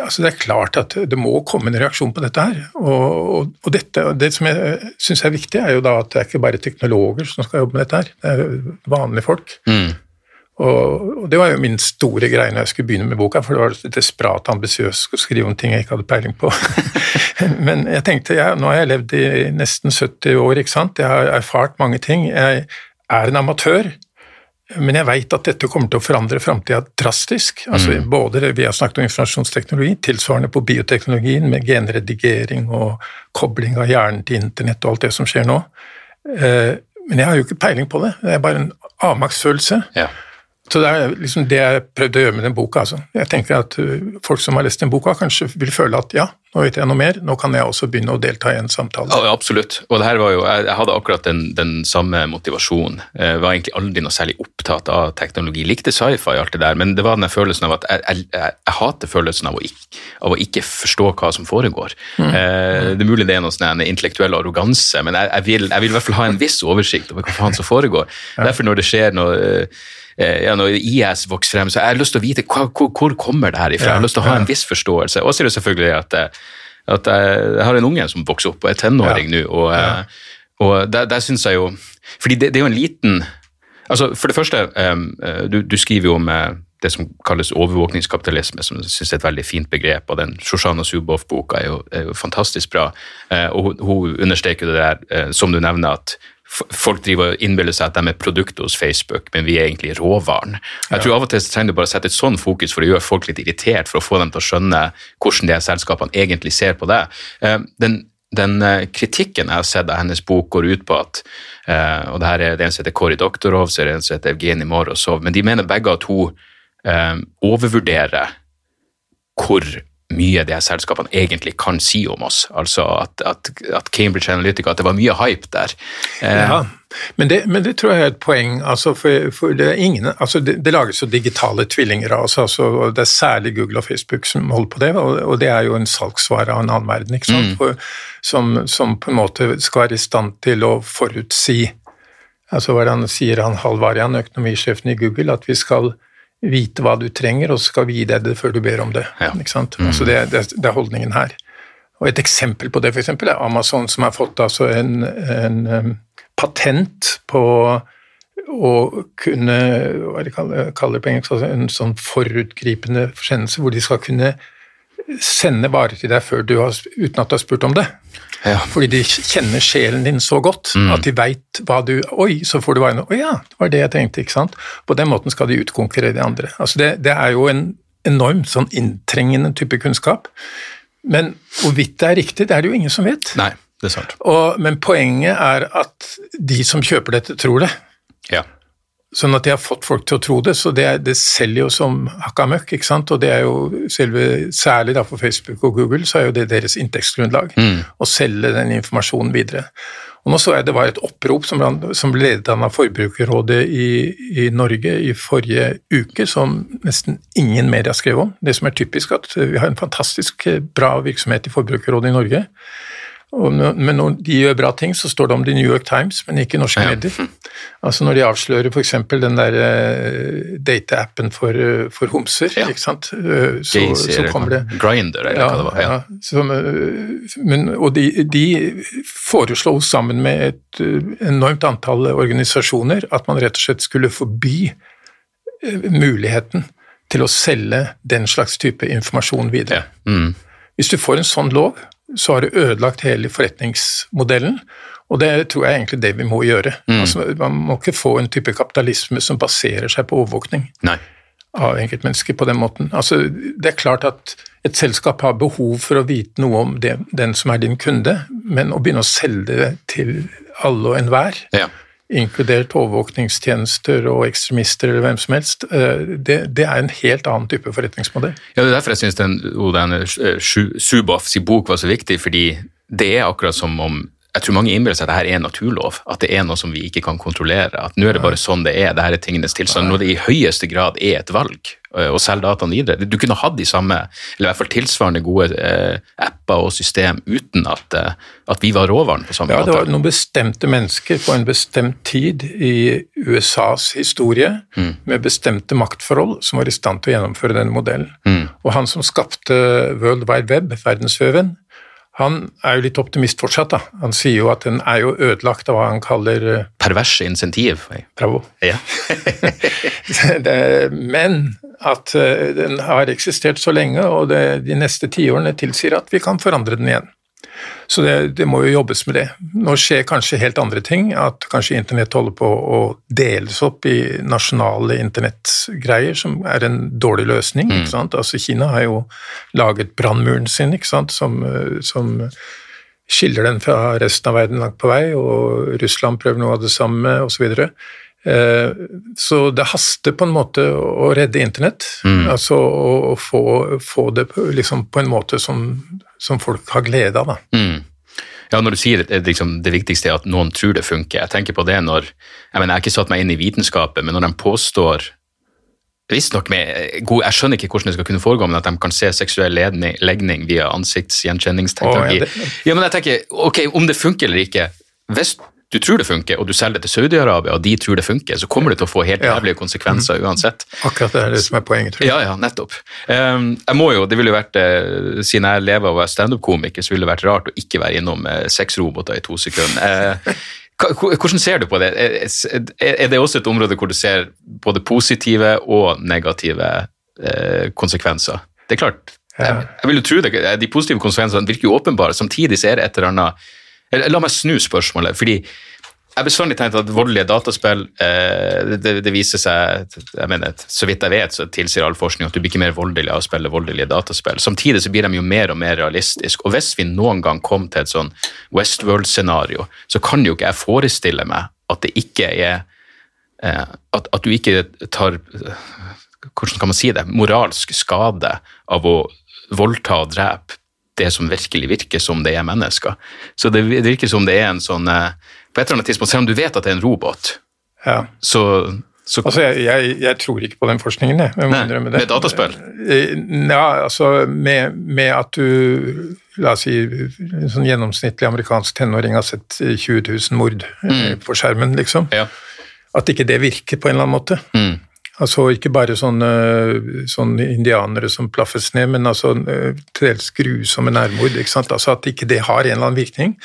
altså det er klart at det må komme en reaksjon på dette her. Og, og, og dette, det som jeg syns er viktig, er jo da at det er ikke bare teknologer som skal jobbe med dette her, det er vanlige folk. Mm. Og, og det var jo min store greie når jeg skulle begynne med boka, for det var litt desperat ambisiøst å skrive om ting jeg ikke hadde peiling på. Men jeg tenkte, ja, nå har jeg levd i nesten 70 år, ikke sant. Jeg har erfart mange ting. Jeg er en amatør, men jeg veit at dette kommer til å forandre framtida drastisk. Altså både vi har snakket om informasjonsteknologi, tilsvarende på bioteknologien med genredigering og kobling av hjernen til internett og alt det som skjer nå. Eh, Men jeg har jo ikke peiling på det. Det er bare en avmaktsfølelse. Ja. Så det er liksom det jeg prøvde å gjøre med den boka. Altså. Jeg tenker at uh, folk som har lest den boka, kanskje vil føle at ja, nå vet jeg noe mer, nå kan jeg også begynne å delta i en samtale. Ja, absolutt. Og det her var jo, jeg, jeg hadde akkurat den, den samme motivasjonen. Jeg var egentlig aldri noe særlig opptatt av teknologi. Likte sci-fi og alt det der, men det var den følelsen av at jeg, jeg, jeg, hater følelsen av å, ikke, av å ikke forstå hva som foregår. Eh, det er mulig det er noe sånn en intellektuell arroganse, men vil, jeg vil i hvert fall ha en viss oversikt over hva faen som foregår. Derfor når det skjer noe eh, ja, når IS vokser frem, så jeg har lyst til å vite hva, hvor, hvor kommer det her ifra. Jeg har lyst til å ha en viss forståelse. Og så er det selvfølgelig at, eh, at jeg, jeg har en unge som vokser opp og er tenåring nå, og, eh, og der, der syns jeg jo fordi det, det er jo en liten altså For det første, eh, du, du skriver jo om eh, det som kalles overvåkningskapitalisme, som jeg synes er et veldig fint begrep, og den Shoshana Zuboff-boka er, er jo fantastisk bra. Eh, og hun, hun understreker det der, eh, som du nevner, at folk driver og innbiller seg at de er produktet hos Facebook, men vi er egentlig råvaren. Jeg tror av og til trenger du bare å sette et sånn fokus for å gjøre folk litt irritert, for å få dem til å skjønne hvordan de selskapene egentlig ser på det. Eh, Den den eh, kritikken jeg har sett av hennes bok, går ut på at eh, og det her er det en som heter Kåri Doktorov, så er det en som heter Evgenij Morozov, men de mener begge at hun overvurderer hvor mye de her selskapene egentlig kan si om oss. Altså at, at, at Cambridge Analytica, at det var mye hype der. Eh, Ja, men det, men det tror jeg er et poeng. Altså for, for det, ingen, altså det, det lages jo digitale tvillinger av oss. Altså, og det er særlig Google og Facebook som holder på det, og, og det er jo en salgsvare av en annen verden. ikke sant? For, som, som på en måte skal være i stand til å forutsi altså han sier, han Halvarian, økonomisjefen i Google, at vi skal vite hva du trenger, og så skal vi gi deg det før du ber om det. Ja. ikke sant? Altså det, det, det er holdningen her. Og Et eksempel på det for eksempel, er Amazon, som har fått altså en, en um, patent på å kunne hva de kaller, kaller på engelsk, altså en sånn forutgripende forsendelse, hvor de skal kunne sende varer til deg før du har, uten at du har spurt om det. Ja. Fordi de kjenner sjelen din så godt at de veit hva du Oi, så får du varene. Å ja, det var det jeg tenkte, ikke sant. På den måten skal de utkonkurrere de andre. Altså det, det er jo en enormt sånn inntrengende type kunnskap. Men hvorvidt det er riktig, det er det jo ingen som vet. Nei, det er sant. Og, men poenget er at de som kjøper dette, tror det. Ja. Sånn at de har fått folk til å tro det, så det, det selger jo som hakka møkk, ikke sant. Og det er jo selve, særlig da for Facebook og Google, så er jo det deres inntektsgrunnlag. Å selge den informasjonen videre. Og nå så jeg det var et opprop som, som ble ledet av Forbrukerrådet i, i Norge i forrige uke, som nesten ingen media skrev om. Det som er typisk, at vi har en fantastisk eh, bra virksomhet i Forbrukerrådet i Norge. Men når de gjør bra ting, så står det om det i New York Times, men ikke i norske Ja. medier. Altså Når de avslører f.eks. den der uh, date-appen for, eh, for homser, Ja. ikke sant? Eh, så, så kommer det Grinder, eller hva det var. Ja. ja, som, men, og de, de foreslo sammen med et enormt antall organisasjoner at man rett og slett skulle forby muligheten til å selge den slags type informasjon videre. Mm. Hvis du får en sånn lov, så har du ødelagt hele forretningsmodellen, og det tror jeg egentlig det vi må gjøre. Mm. Altså, man må ikke få en type kapitalisme som baserer seg på overvåkning Nei. av enkeltmennesker på den måten. Altså, det er klart at et selskap har behov for å vite noe om det, den som er din kunde, men å begynne å selge det til alle og enhver, Ja. Inkludert overvåkningstjenester og ekstremister eller hvem som helst, eh, det, det er en helt annen type forretningsmodell. Ja, det er derfor jeg syns den, denne eh, sin bok var så viktig, fordi det er akkurat som om jeg tror mange innbiller seg at dette er naturlov, at det er noe som vi ikke kan kontrollere. At nå er det bare sånn det er, dette er tingenes tilstand. Når det i høyeste grad er et valg eh, å selge dataene videre. Du kunne hatt de samme, eller i hvert fall tilsvarende gode eh, apper og system uten at, eh, at vi var råvaren på samme måte. Ja, det var noen bestemte mennesker på en bestemt tid i USAs historie med bestemte maktforhold som var i stand til å gjennomføre denne modellen. Og han som skapte World Wide Web, verdensveven, han er jo litt optimist fortsatt. da. Han sier jo at den er jo ødelagt av hva han kaller Pervers Perverse insentiv. Bravo. Ja. men at eh, den har eksistert så lenge, og det, de neste tiårene tilsier at vi kan forandre den igjen. Så det, det må jo jobbes med det. Nå skjer kanskje helt andre ting, at kanskje internett holder på å deles opp i nasjonale internettgreier, som er en dårlig løsning. sant? Altså Kina har jo laget brannmuren sin, som, eh, som skiller den fra resten av verden langt på vei, og Russland prøver noe av det samme, osv. Eh, Så det haster på en måte å redde internett, altså å få, få det på, liksom på en måte som, som folk har glede av. Da. Mm. Ja, når du sier at liksom, det viktigste er at noen tror det funker. Jeg tenker på det når Jeg mener, jeg har ikke satt meg inn i vitenskapen, men når de påstår Visstnok med god Jeg skjønner ikke hvordan det skal kunne foregå, men at de kan se seksuell ledning, legning via ansiktsgjenkjenningsteknologi. Oh, ja, det- ja, men jeg tenker, ok, om det funker eller ikke Hvis du tror det funker, og du selger det til Saudi-Arabia, og de tror det funker, så kommer det til å få helt jævlige konsekvenser uansett. Akkurat det er det som er poenget, tror jeg. Ja, ja, nettopp. Um, jeg må jo, det ville jo vært, uh, Siden jeg lever av å være standup-komiker, så ville det vært rart å ikke være innom uh, sexroboter i to sekunder. Uh, hvordan ser du på det? Er, det også et område hvor du ser både positive og negative konsekvenser? Det er klart. Jeg, vil jo tro det, De positive konsekvensene virker jo åpenbare. Samtidig så er det et eller annet La meg snu spørsmålet. fordi jeg har bestandig tenkt at voldelige dataspill eh, det, det, viser seg jeg mener, Så vidt jeg vet, så tilsier all forskning at du blir ikke mer voldelig av å spille voldelige dataspill. Samtidig så blir de jo mer og mer realistiske. Og hvis vi noen gang kom til et sånn Westworld-scenario, så kan jo ikke jeg forestille meg at det ikke er eh, at, at, du ikke tar Hvordan skal man si det? Moralsk skade av å voldta og drepe det som virkelig virker som det er mennesker. Så det virker som det er en sånn eh, på et eller annet tidspunkt, selv om du vet at det er en robot, ja. så, så Altså, jeg, jeg, jeg, tror ikke på den forskningen, jeg. jeg må Nei, med dataspill? Eh, ja, altså med, med, at du La oss si en sånn gjennomsnittlig amerikansk tenåring har sett 20 000 mord eh, mm. på skjermen, liksom. Ja. At ikke det virker på en eller annen måte. Mm. Altså ikke bare sånne, sånne, indianere som plaffes ned, men altså eh, til dels grusomme nærmord. ikke sant? Altså At ikke det har en eller annen virkning.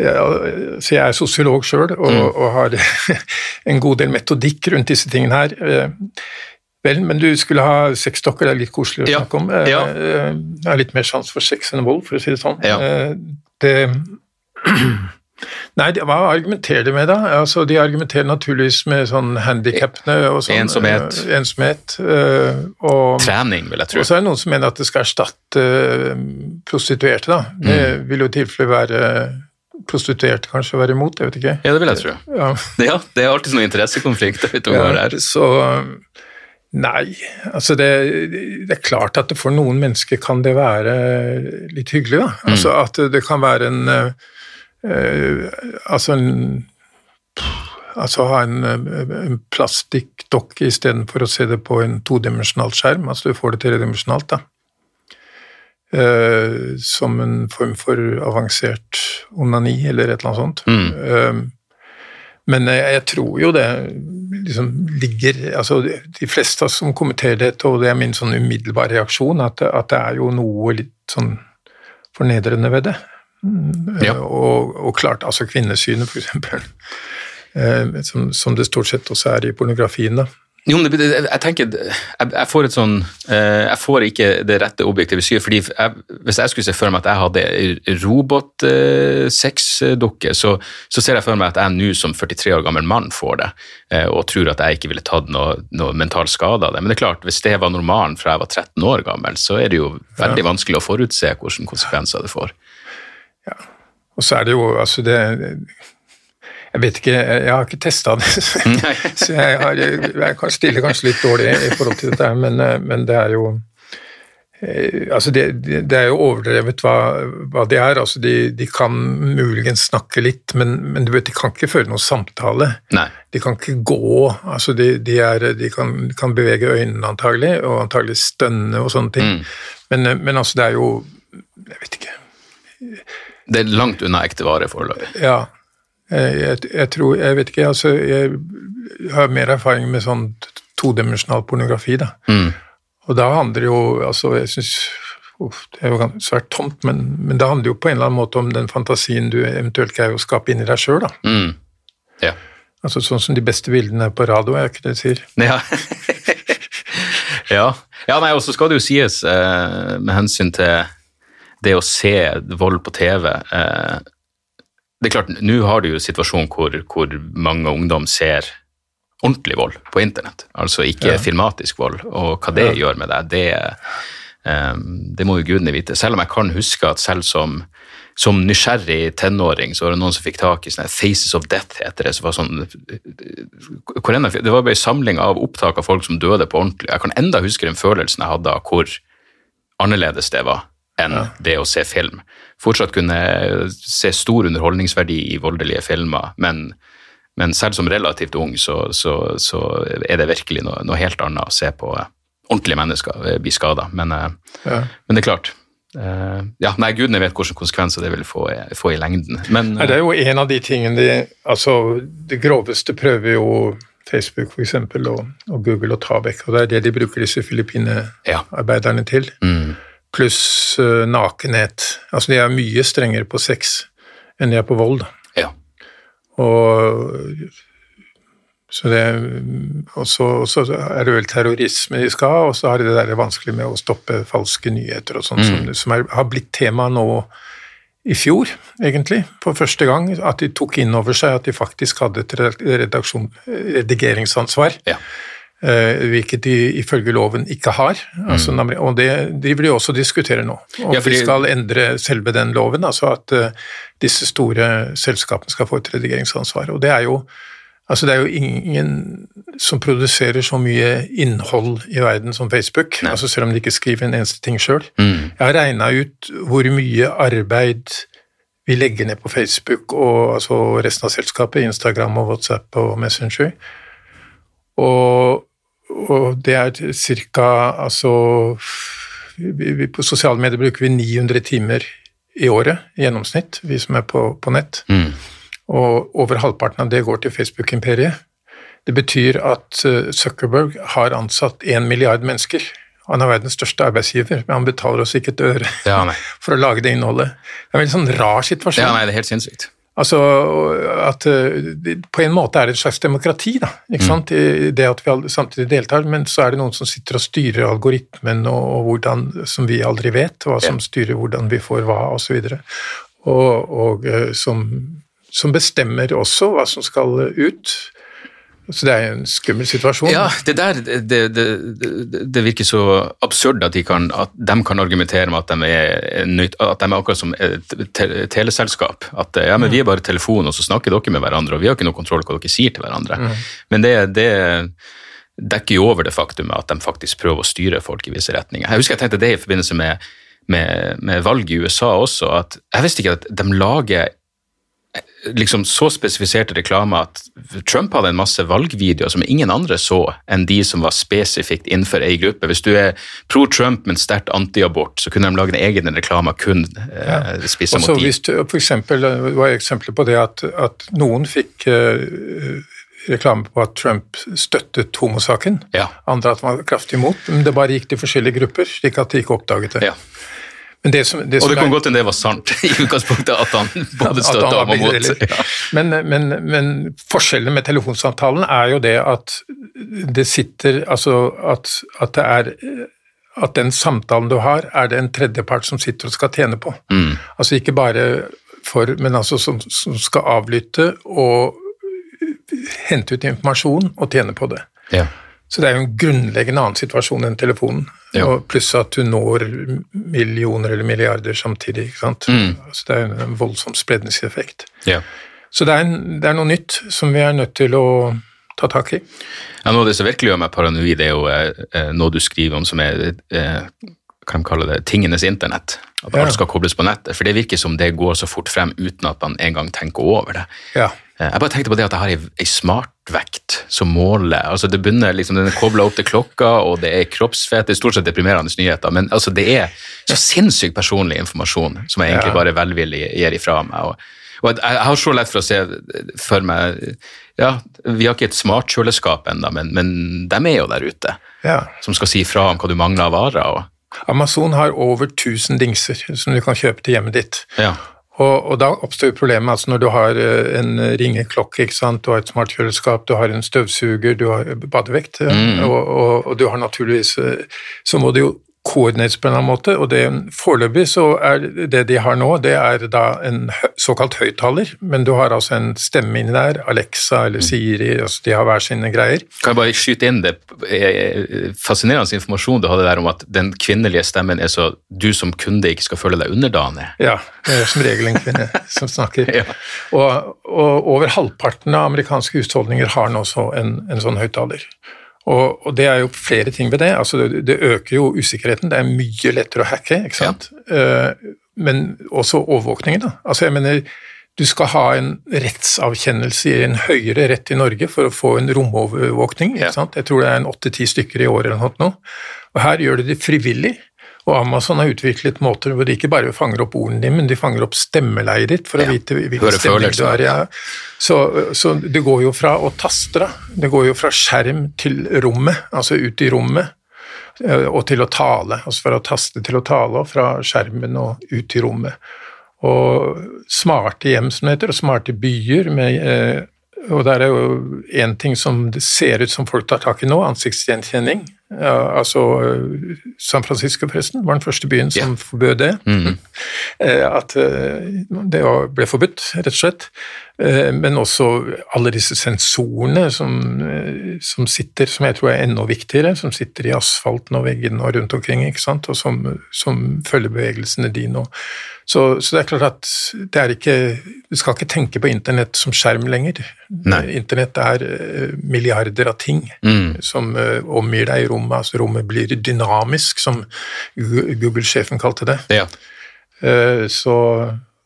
Så jeg er sosiolog sjøl og, mm. og, har en god del metodikk rundt disse tingene her. Eh, vel, men du skulle ha sexdokker, det er litt koselig å ja. snakke om. Ja. Eh, jeg har litt mer sjanse for sex enn vold, for å si det sånn. Ja. Det Nei, hva argumenterer de med, da? Altså, de argumenterer naturligvis med sånn handikapene og sånn. Ensomhet. Uh, ensomhet uh, og, Trening, vil jeg tro. Og så er det noen som mener at det skal erstatte uh, prostituerte, da. Det mm. vil jo i tilfelle være prostituerte kanskje være imot, jeg vet ikke. Ja, det vil jeg tro. Ja, ja det er alltid sånn interessekonflikt. Ja, så Nei, altså det, det, er klart at for noen mennesker kan det være litt hyggelig, da. Mm. Altså at det kan være en uh, Altså en Altså ha en, en plastikkdokke istedenfor å se det på en todimensjonal skjerm. Altså du får det tredimensjonalt, da. Eh, som en form for avansert onani, eller et eller annet sånt. Mm. Eh, men jeg, jeg, tror jo det liksom ligger altså De fleste som kommenterer dette, og det er min sånn umiddelbare reaksjon, at, at det er jo noe litt sånn fornedrende ved det. Mm, ja. Og, og, klart, altså kvinnesynet, for eksempel, som, som, det stort sett også er i pornografien. da. Jo, men det, jeg tenker, jeg, får et sånn eh, Jeg får ikke det rette objektive synet. fordi jeg, Hvis jeg skulle se for meg at jeg hadde robotsexdukke, så, så ser jeg for meg at jeg nå som 43 år gammel mann får det, eh, og tror at jeg ikke ville tatt noe, noe mental skade av det. Men det er klart, hvis det var normalen fra jeg var 13 år gammel, så er det jo veldig vanskelig å forutse hvilke konsekvenser det får. Ja, og så er det jo altså det jeg vet ikke, jeg har ikke testa det, så jeg, har, jeg stiller kanskje litt dårlig i forhold til dette, men, men det er jo eh, Altså det, det, er jo overdrevet hva, hva de er. altså de, de, kan muligens snakke litt, men, men, du vet, de kan ikke føre noen samtale. Nei. De kan ikke gå. altså De, de, er, de kan, kan, bevege øynene antagelig, og antagelig stønne og sånne ting. Mm. Men, men, altså, det er jo Jeg vet ikke. Det er langt unna ekte vare foreløpig. Ja. Jeg, jeg, tror Jeg vet ikke, altså Jeg har mer erfaring med sånn todimensjonal pornografi, da. Mm. Og da handler det jo Altså, jeg syns det er jo svært tomt, men, men, det handler jo på en eller annen måte om den fantasien du eventuelt greier å skape inni deg sjøl, da. Mm. Ja. Altså sånn som de beste bildene på radio, er ikke det du sier? Ja. ja. ja. nei, og så skal det jo sies, eh, med hensyn til det å se vold på TV eh, det er klart, Nå har du jo en situasjon hvor, hvor, mange ungdom ser ordentlig vold på internett, altså ikke ja. filmatisk vold. Og hva det ja. gjør med deg, det, eh, det må jo gudene vite. Selv om jeg kan huske at selv som, som nysgjerrig tenåring så var det noen som fikk tak i sånne Faces of Death, heter det. Så var sånn, det var bare en samling av opptak av folk som døde på ordentlig. Jeg kan enda huske den følelsen jeg hadde av hvor annerledes det var enn ja. det å se film. Fortsatt kunne se stor underholdningsverdi i voldelige filmer, men, men selv som relativt ung så, så, så er det virkelig noe, noe, helt annet å se på ordentlige mennesker bli skada. Men, ja. men, det er klart. Ja, nei, Gudene vet hvilke konsekvenser det vil få, få i lengden. Men, uh, det er jo en av de tingene de, altså, Det groveste prøver jo Facebook for eksempel, og, og Google og ta vekk, og det er det de bruker disse Filippine-arbeiderne til. Mm pluss uh, nakenhet. Altså de er mye strengere på sex enn de er på vold. Ja. Og så det, og så, er det vel terrorisme de skal ha, og så har de det der vanskelig med å stoppe falske nyheter og sånn, mm. som, som er, har blitt tema nå i fjor, egentlig, for første gang, at de tok inn over seg at de faktisk hadde et redaksjon, redigeringsansvar. Ja. Eh, hvilket de ifølge loven ikke har. Altså, og det driver de også og diskuterer nå. Om Mm. Ja, fordi- de skal endre selve den loven, altså at uh, disse store selskapene skal få et redigeringsansvar. Og det er jo Altså det er jo ingen som produserer så mye innhold i verden som Facebook, altså selv om de ikke skriver en eneste ting sjøl. Mm. Jeg har regna ut hvor mye arbeid vi legger ned på Facebook og altså resten av selskapet, Instagram og WhatsApp og Messenger. Og, og det er ca. altså vi, vi, På sosiale medier bruker vi 900 timer i året i gjennomsnitt, vi som er på, på nett. Mm. Og over halvparten av det går til Facebook-imperiet. Det betyr at eh, Zuckerberg har ansatt én milliard mennesker. Han er verdens største arbeidsgiver, men han betaler oss ikke et øre Ja, for å lage det innholdet. Det er en veldig sånn rar situasjon. ja, nei, det er helt sinnssykt. Altså at eh, På en måte er det et slags demokrati, da. ikke sant? I det at vi samtidig deltar, men så er det noen som sitter og styrer algoritmen og, og hvordan, som vi aldri vet, hva som styrer hvordan vi får hva, osv. Og, og, og eh, som, som bestemmer også hva som skal ut. Så det er en skummel situasjon. Ja, det der det, det, det, virker så absurd at de, kan, at de kan argumentere med at de er, nøyt- at de er akkurat som et te- teleselskap. At ja, men vi er bare telefon, og så snakker dere med hverandre, og vi har ikke noe kontroll på hva dere sier til hverandre. Men det, det dekker jo over det faktumet at de faktisk prøver å styre folk i visse retninger. Jeg husker jeg tenkte det i forbindelse med, med, med valget i USA også, at jeg visste ikke at de lager liksom så spesifiserte reklame at Trump hadde en masse valgvideoer som ingen andre så enn de som var spesifikt innenfor ei gruppe. Hvis du er pro Trump, men sterkt antiabort, så kunne de lage en egen reklame kun eh, spissa ja. mot de. hvis du, for eksempel, det var eksempler på det at, at noen fikk eh, reklame på at Trump støttet homosaken, Ja. andre at han var kraftig imot, men det bare gikk til forskjellige grupper, slik at de ikke oppdaget det. Ja. Det som, det Og det kan er- godt hende det var sant i utgangspunktet, at han både støtte av og mot. Ja. Men, men, men forskjellen med telefonsamtalen er jo det at det sitter Altså at, at det er at den samtalen du har, er det en tredjepart som sitter og skal tjene på. Mm. Altså ikke bare for, men altså som, som skal avlytte og hente ut informasjon og tjene på det. Ja. Så det er jo en grunnleggende annen situasjon enn telefonen. Ja. Og pluss at du når millioner eller milliarder samtidig. ikke sant? Mm. Så det er en voldsom spredningseffekt. Ja. Så det er, en, det er noe nytt som vi er nødt til å ta tak i. Ja, noe av det som virkelig gjør meg paranoid, er jo eh, noe du skriver om som er eh, kan de kalle det tingenes internett. At Ja. alt skal kobles på nettet. For det virker som det går så fort frem uten at man engang tenker over det. Ja. Eh, Jeg bare tenkte på det at jeg har ei, ei smartvekt som måler altså det begynner liksom, Den er kobla opp til klokka, og det er kroppsfett. Det er stort sett deprimerende nyheter, men altså det er så sinnssykt personlig informasjon som jeg egentlig bare velvillig gir ifra meg. og og jeg har så lett for å se for meg Ja, vi har ikke et smartkjøleskap ennå, men, men de er jo der ute. ja. Som skal si fra om hva du mangler av varer. Og, Amazon har over 1000 dingser som du kan kjøpe til hjemmet ditt. ja. Og, og da oppstår problemet altså når du har eh, en ringeklokke, ikke sant? du har et smartkjøleskap, du har en støvsuger, du har badevekt, mm. og, og, og du har naturligvis eh, Så må du jo koordineres på en eller annen måte, og det foreløpig så er det de har nå, det er da en såkalt høyttaler, men du har altså en stemme inni der, Alexa eller Siri, altså de har hver sine greier. Kan jeg bare skyte inn det eh, fascinerende informasjon du hadde der om at den kvinnelige stemmen er så du som kunde ikke skal føle deg underdanig. Ja, det er som regel en kvinne som snakker. Ja. Og, og over halvparten av amerikanske husholdninger har nå så en, en sånn høyttaler. Og, og det er jo flere ting ved det. Altså det, det øker jo usikkerheten. Det er mye lettere å hacke, ikke sant. Eh, men også overvåkningen, da. Altså jeg mener, du skal ha en rettsavkjennelse i en høyere rett i Norge for å få en romovervåkning. Ja. ikke sant? Jeg tror det er en åtte-ti stykker i året eller noe. Og her gjør de det frivillig. Og Amazon har utviklet måter hvor de ikke bare fanger opp ordene dine, men de fanger opp stemmeleiet ditt for Ja. å vite hvilken stemning du er i. Ja. Så, så det går jo fra å taste, da. Det går jo fra skjerm til rommet, altså ut i rommet, eh, og til å tale. Altså fra å taste til å tale, og fra skjermen og ut i rommet. Og smarte hjem, som det heter, og smarte byer med eh, og der er jo én ting som det ser ut som folk tar tak i nå, ansiktsgjenkjenning. Ja, altså eh, San Francisco, forresten, var den første byen som yeah. forbød det. Eh, At eh, det ble forbudt, rett og slett. Men også alle disse sensorene som, som sitter, som jeg tror er enda viktigere, som sitter i asfalten og veggene og rundt omkring, ikke sant, og som, som følger bevegelsene dine. og- Så, så det er klart at det er ikke Du skal ikke tenke på internett som skjerm lenger. Nei. Internett er eh, milliarder av ting Mm. som uh, omgir deg i rommet. altså Rommet blir dynamisk, som Google-sjefen kalte det. Ja. Uh, Så,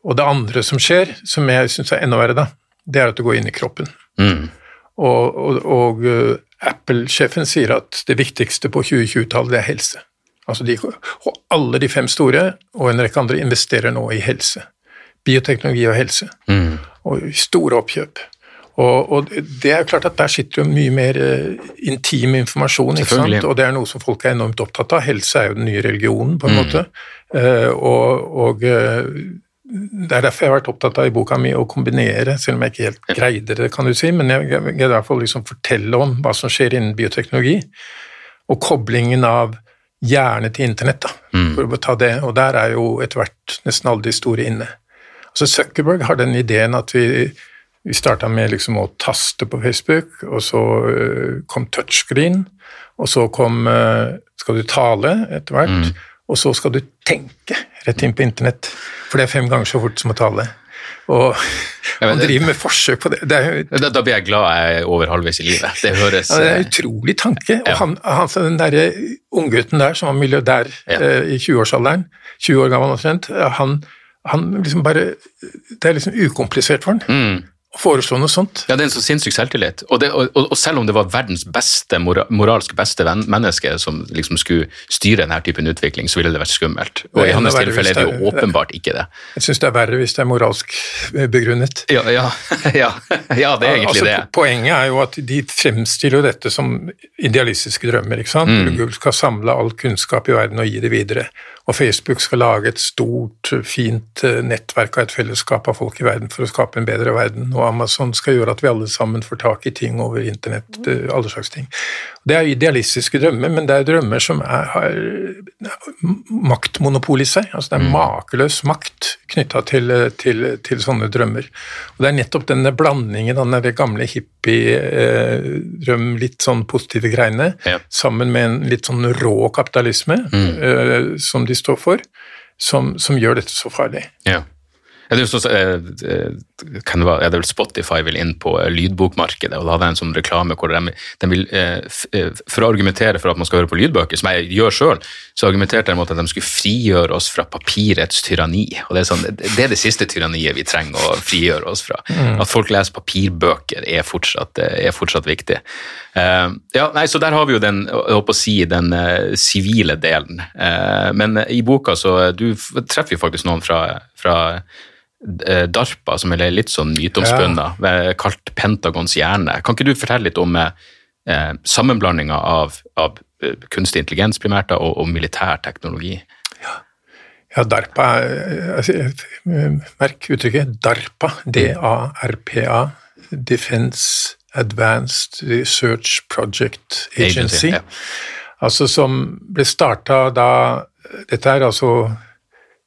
og det andre som skjer, som jeg syns er enda verre, da, det er at du går inn i kroppen. Mm. Og, og, og Apple-sjefen sier at det viktigste på 2020-tallet, det er helse. Altså de, og alle de fem store, og en rekke andre, investerer nå i helse. Bioteknologi og helse. Mm. Og store oppkjøp. Og, og det er jo klart at der sitter jo mye mer uh, intim informasjon, ikke sant? og det er noe som folk er enormt opptatt av. Helse er jo den nye religionen, på en Mm. måte. Uh, og, og uh, det er derfor jeg har vært opptatt av i boka mi å kombinere, selv om jeg ikke helt greide det, kan du si, men jeg greide i hvert fall liksom fortelle om hva som skjer innen bioteknologi, og koblingen av hjerne til internett, da, for å ta det. Og der er jo etter hvert nesten alle de store inne. Altså Zuckerberg har den ideen at vi, vi starta med liksom å taste på Facebook, og så øh, kom touchscreen, og så kom øh, skal du tale etter hvert, og så skal du tenke rett inn på internett, for det er fem ganger så fort som å tale. Og Ja, han driver med forsøk på det. Det jo Da, da blir jeg glad jeg er over halvveis i livet. Det høres ja, det er en utrolig tanke. Ja. Og han, han, så den derre unggutten der som var milliardær Ja. eh, i 20-årsalderen, 20 år gammel omtrent, eh, han, han liksom bare Det er liksom ukomplisert for han mm. Foreslå noe sånt. Ja, det er en så sinnssyk selvtillit. Og, det, og, og, selv om det var verdens beste, mora, moralsk beste menneske som liksom skulle styre denne typen utvikling, så ville det vært skummelt. Og i hans tilfelle er det jo åpenbart ikke det. Jeg syns det er verre hvis det er moralsk eh, begrunnet. Ja, ja, ja, ja det er egentlig altså, det. Poenget er jo at de fremstiller jo dette som idealistiske drømmer. ikke sant? Mm. Google skal samle all kunnskap i verden og gi det videre. Og Facebook skal lage et stort, fint eh, nettverk av et fellesskap av folk i verden for å skape en bedre verden. Og Amazon skal gjøre at vi alle sammen får tak i ting over internett, eh, alle slags ting. Det er idealistiske drømmer, men det er drømmer som er, har maktmonopol i seg. Altså det er makeløs makt knytta til, til, til sånne drømmer. Og det er nettopp denne blandingen av den gamle hippie-drøm, litt sånn positive greiene, Ja. sammen med en litt sånn rå kapitalisme eh, som de står for, som, som gjør dette så farlig. Ja. Ja, det er sånn, eh, eh, kan det, være, det vel Spotify vil inn på eh, lydbokmarkedet, og da hadde jeg en sånn reklame hvor de, de vil, For å argumentere for at man skal høre på lydbøker, som jeg gjør sjøl, så argumenterte de mot at de skulle frigjøre oss fra papirets tyranni. og Det er, sånn, det er det siste tyranniet vi trenger å frigjøre oss fra. At folk leser papirbøker er fortsatt, er fortsatt viktig. Uh, ja, nei, så Der har vi jo den jeg håper å si, den sivile sivile delen. Uh, men i boka så du treffer jo faktisk noen fra, fra eh, DARPA, som er litt sånn myteomspunnet, ja. kalt Pentagons hjerne. Kan ikke du fortelle litt om eh, sammenblandinga av, av eh, kunstig intelligens primært og, og militær teknologi? Ja, DARPA altså, eh, Merk uttrykket DARPA, D-A-R-P-A, Defense Advanced Research Project Agency. ja. Altså som ble starta da Dette er altså eh,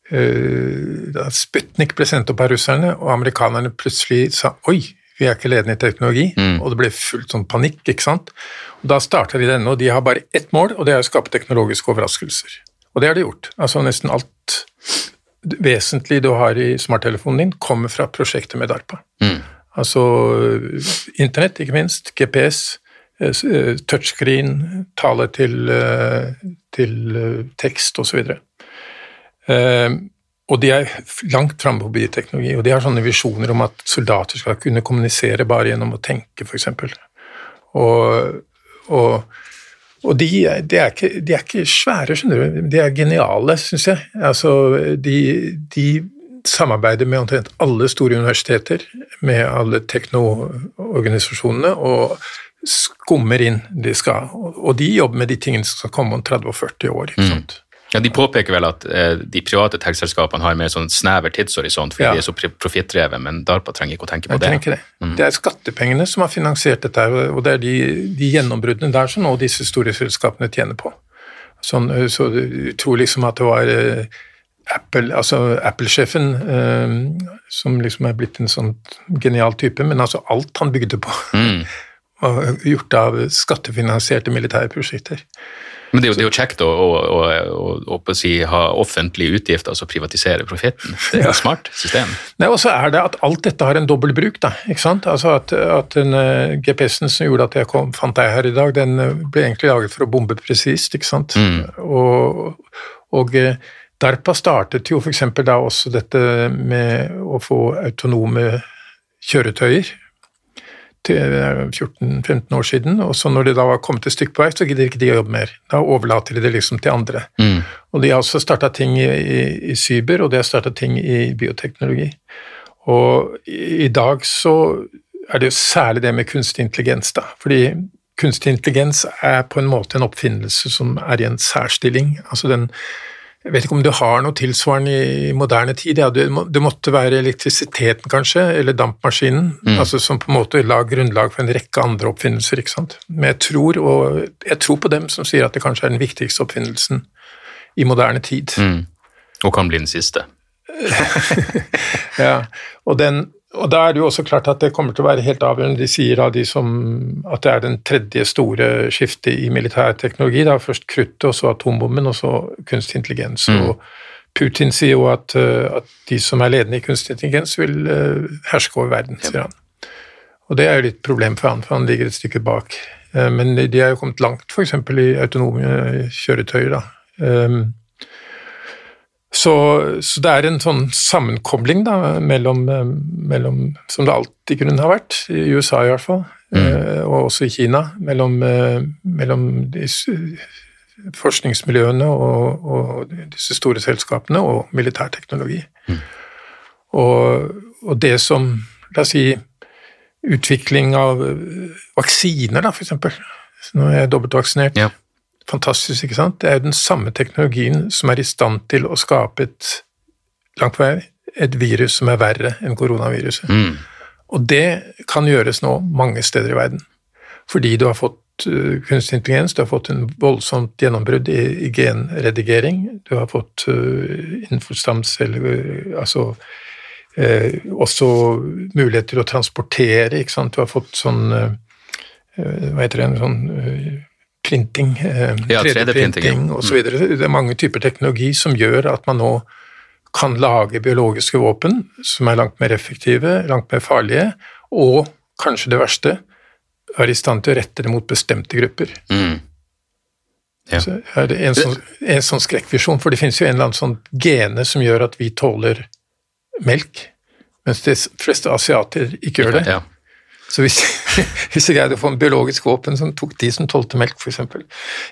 da Sputnik ble sendt opp av russerne, og amerikanerne plutselig sa oi, vi er ikke ledende i teknologi, og det ble fullt sånn panikk, ikke sant. Og Da starta de denne, og de har bare ett mål, og det er å skape teknologiske overraskelser. Og det har de gjort. Altså nesten alt vesentlig du har i smarttelefonen din, kommer fra prosjektet med DARPA. Altså internett, ikke minst, GPS, eh, eh, touchscreen, tale til, eh, til eh, tekst osv. Eh, Og de er langt framme på bioteknologi, og de har sånne visjoner om at soldater skal kunne kommunisere bare gjennom å tenke, f.eks. Og, og, og de, de, er ikke, de er ikke svære, skjønner du. De er geniale, syns jeg. Altså, de, de samarbeider med omtrent alle store universiteter, med alle teknoorganisasjonene, og skummer inn de skal. Og de jobber med de tingene som skal komme om 30 og 40 år. ikke sant? Ja, De påpeker vel at eh, de private tech-selskapene har mer sånn snever tidshorisont fordi Ja. de er så profittdrevet, men DARPA trenger ikke å tenke på Jeg det. tenker det. Det er skattepengene som har finansiert dette, og det er de, de gjennombruddene der som nå disse store selskapene tjener på. Sånn, eh, så du tror liksom at det var eh, Apple, altså Apple-sjefen eh, som liksom er blitt en sånn genial type, men altså alt han bygde på, var gjort av skattefinansierte militære prosjekter. Men det er jo, det er jo kjekt å, å, å, å, si, ha offentlige utgifter, altså privatisere profitten. Det er et smart system. Nei, Og så er det at alt dette har en dobbel bruk, da. ikke sant? Altså At, at den eh, GPS-en som gjorde at jeg kom, fant deg her i dag, den eh, ble egentlig laget for å bombe presist, ikke sant. Og, og eh, DARPA startet jo f.eks. da også dette med å få autonome kjøretøyer 14-15 år siden, og så når det da var kommet et stykke på vei, så gidder ikke de å jobbe mer. Da overlater de det liksom til andre. Og de har også starta ting i, i, i cyber, og de har starta ting i bioteknologi. Og i, i dag så er det jo særlig det med kunstig intelligens, da. Fordi kunstig intelligens er på en måte en oppfinnelse som er i en særstilling. Altså den jeg vet ikke om du har noe tilsvarende i moderne tid. Ja, det, må, det måtte være elektrisiteten, kanskje, eller dampmaskinen, altså som på en måte la grunnlag for en rekke andre oppfinnelser. ikke sant? Men jeg tror, og jeg tror på dem som sier at det kanskje er den viktigste oppfinnelsen i moderne tid. Og kan bli den siste. Ja, og, den, og da er det jo også klart at det kommer til å være helt avgjørende. De sier da de som, at det er den tredje store skiftet i militær teknologi. Da. Først kruttet, og så atombomben, og så kunstig intelligens. Og Putin sier jo at, eh, at de som er ledende i kunstig intelligens, vil eh, herske over verden, sier han. Og det er jo litt problem for han, for han ligger et stykke bak. Eh, Men de er jo kommet langt, f.eks. i autonome kjøretøyer. da. Så, så det er en sånn sammenkobling da, mellom, eh, mellom Som det alltid kunne ha vært, i USA i hvert fall, mm. og også i Kina, mellom, eh, mellom forskningsmiljøene og, og disse store selskapene og militærteknologi. Og, og det som La oss si utvikling av eh, vaksiner, da. Nå er jeg dobbeltvaksinert Ja. Fantastisk, ikke sant? Det er jo den samme teknologien som er i stand til å skape et langt på vei et virus som er verre enn koronaviruset. Og det kan gjøres nå mange steder i verden. Fordi du har fått uh, kunstig intelligens, du har fått en voldsomt gjennombrudd i, i genredigering, du har fått uh, innenfor stamceller, altså uh, også mulighet til å transportere, ikke sant. Du har fått sånn eh, eh, Hva heter det, en sånn eh, printing, eh, Ja, 3D-printing, ja. og så videre. Det er mange typer teknologi som gjør at man nå kan lage biologiske våpen som er langt mer effektive, langt mer farlige, og kanskje det verste, er i stand til å rette det mot bestemte grupper. Ja. Så er det en sånn, en sånn skrekkvisjon, for det finnes jo en eller annen sånn gene som gjør at vi tåler melk, mens de fleste asiater ikke gjør det. Ja. Så hvis, hvis jeg greide å få en biologisk våpen som tok de som tålte melk, f.eks.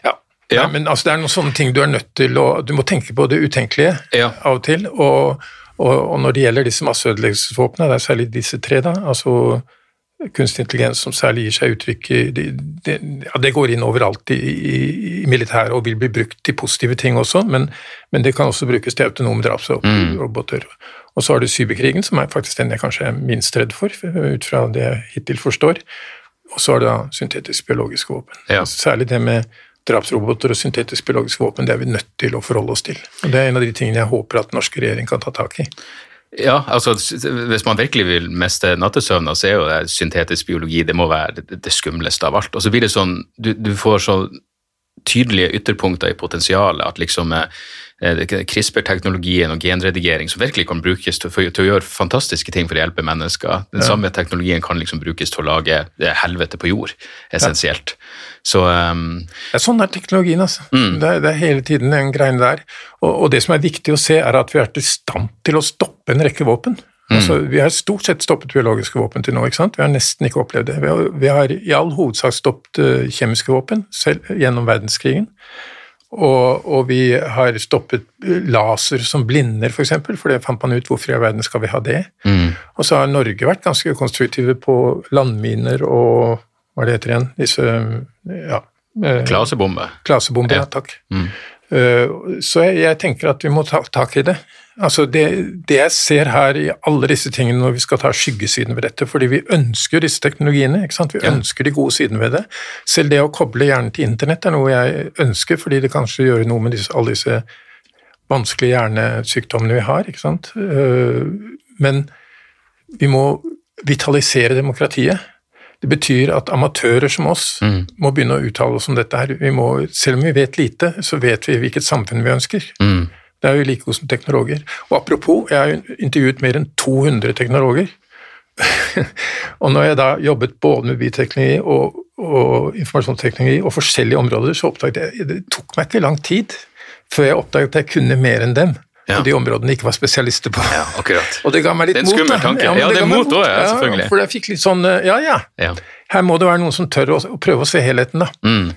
Ja. Ja. Nei, men altså, det er noen sånne ting du er nødt til å Du må tenke på det utenkelige Ja. av og til. Og, og, og når det gjelder disse masseødeleggelsesvåpnene, det er særlig disse tre, da, altså kunstig intelligens som særlig gir seg uttrykk i det, det, ja, det går inn overalt i, i, i militæret og vil bli brukt til positive ting også, men, men det kan også brukes til autonome drapsroboter. Og så har du cyberkrigen, som er faktisk den jeg kanskje er minst redd for, ut fra det jeg hittil forstår. Og så har du da syntetisk biologiske våpen. Ja. Særlig det med drapsroboter og syntetisk biologiske våpen, det er vi nødt til å forholde oss til. Og Det er en av de tingene jeg håper at den norske regjering kan ta tak i. Ja, altså hvis man virkelig vil miste nattesøvna, så er jo det syntetisk biologi det må være det, skumleste av alt. Og så blir det sånn, du, du får så tydelige ytterpunkter i potensialet at liksom eh, CRISPR-teknologien og genredigering som virkelig kan brukes til, for, til å gjøre fantastiske ting for å hjelpe mennesker. Den samme teknologien kan liksom brukes til å lage helvete på jord, essensielt. Så um, Ja, sånn er teknologien, altså. Mm. Det, er, det er hele tiden den greien der. Og, og det som er viktig å se, er at vi er i stand til å stoppe en rekke våpen. Mm. Altså, vi har stort sett stoppet biologiske våpen til nå, ikke sant? Vi har nesten ikke opplevd det. Vi har, vi har i all hovedsak stoppet uh, kjemiske våpen selv gjennom verdenskrigen. Og, og vi har stoppet laser som blinder, f.eks., for, eksempel, for det fant man ut hvorfor i all verden skal vi ha det. Mm. Og så har Norge vært ganske konstruktive på landminer og hva det heter igjen, disse ja, uh, klasebombe. Klasebomber, Ja. takk. Uh, Så jeg, jeg tenker at vi må ta tak i det. Altså det, det jeg ser her i alle disse tingene når vi skal ta skyggesiden ved dette, fordi vi ønsker disse teknologiene, ikke sant? vi Ja. ønsker de gode sidene ved det. Selv det å koble hjernen til internett er noe jeg ønsker, fordi det kanskje gjør noe med disse, alle disse vanskelige hjernesykdommene vi har. ikke sant? Eh, Men vi må vitalisere demokratiet. Det betyr at amatører som oss må begynne å uttale oss om dette her. Vi må, selv om vi vet lite, så vet vi hvilket samfunn vi ønsker. Mm. Det er jo like god som teknologer. Og apropos, jeg har intervjuet mer enn 200 teknologer. og når jeg da jobbet både med bioteknologi og, og informasjonsteknologi og forskjellige områder, så oppdaget jeg det tok meg ikke lang tid før jeg oppdaget at jeg kunne mer enn dem. Ja. Og de områdene jeg ikke var spesialister på. Ja, akkurat. Og det ga meg litt mot. Det er en skummel tanke. Ja, Ja, det er mot også, ja, selvfølgelig. for jeg fikk litt sånn eh, Ja, ja. Ja. Her må det være noen som tør å, å prøve å se helheten, da. Mm.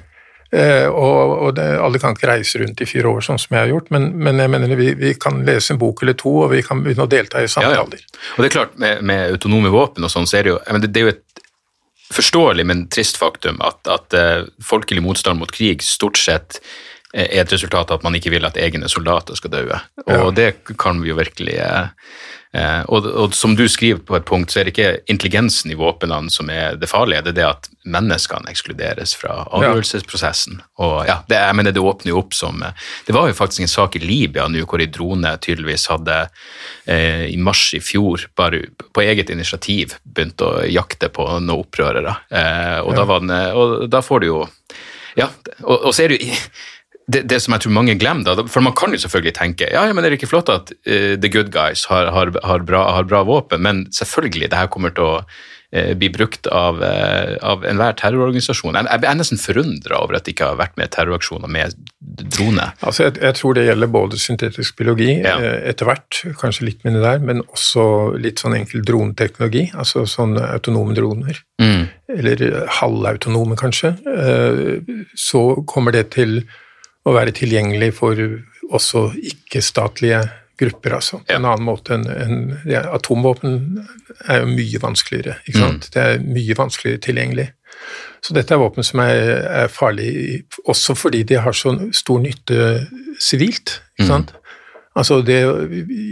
Eh, og og det, alle kan ikke reise rundt i fire år sånn som jeg har gjort, men, men jeg mener vi, vi kan lese en bok eller to, og vi kan begynne å delta i Ja, ja. samtaler. Og det er klart, med, med autonome våpen og sånn, så er det jo det, det er jo et forståelig, men trist faktum at, at eh, folkelig motstand mot krig stort sett eh, er et resultat av at man ikke vil at egne soldater skal dø. Og Ja. det kan vi jo virkelig eh, og, og som du skriver på et punkt, så er det ikke intelligensen i våpnene som er det farlige, det er det at menneskene ekskluderes fra avgjørelsesprosessen. Og ja, det, jeg mener det åpner jo opp som eh, Det var jo faktisk en sak i Libya nå hvor en drone tydeligvis hadde eh, i mars i fjor bare på eget initiativ begynt å jakte på noen opprørere. Eh, og, da var den, eh, og da får du jo Ja, og, og så er det jo det, det som jeg tror mange glemmer, da, for man kan jo selvfølgelig tenke ja, men er ikke flott at uh, the good guys har, har, har, bra, har bra våpen, men selvfølgelig, det her kommer til å eh, bli brukt av, uh, av enhver terrororganisasjon. Jeg, jeg er nesten forundra over at det ikke har vært med terroraksjoner med drone. Altså, jeg, jeg tror det gjelder både syntetisk biologi Ja. eh, etter hvert, kanskje litt mindre der, men også litt sånn enkel droneteknologi, altså sånne autonome droner. Mm. eller halvautonome kanskje, eh, så kommer det til å være tilgjengelig for også ikke-statlige grupper, altså. På Ja. en annen måte enn en, ja, Atomvåpen er jo mye vanskeligere, ikke sant. Mm. Det er mye vanskeligere tilgjengelig. Så dette er våpen som er, er farlig også fordi de har så stor nytte sivilt, Mm. ikke sant. Altså det,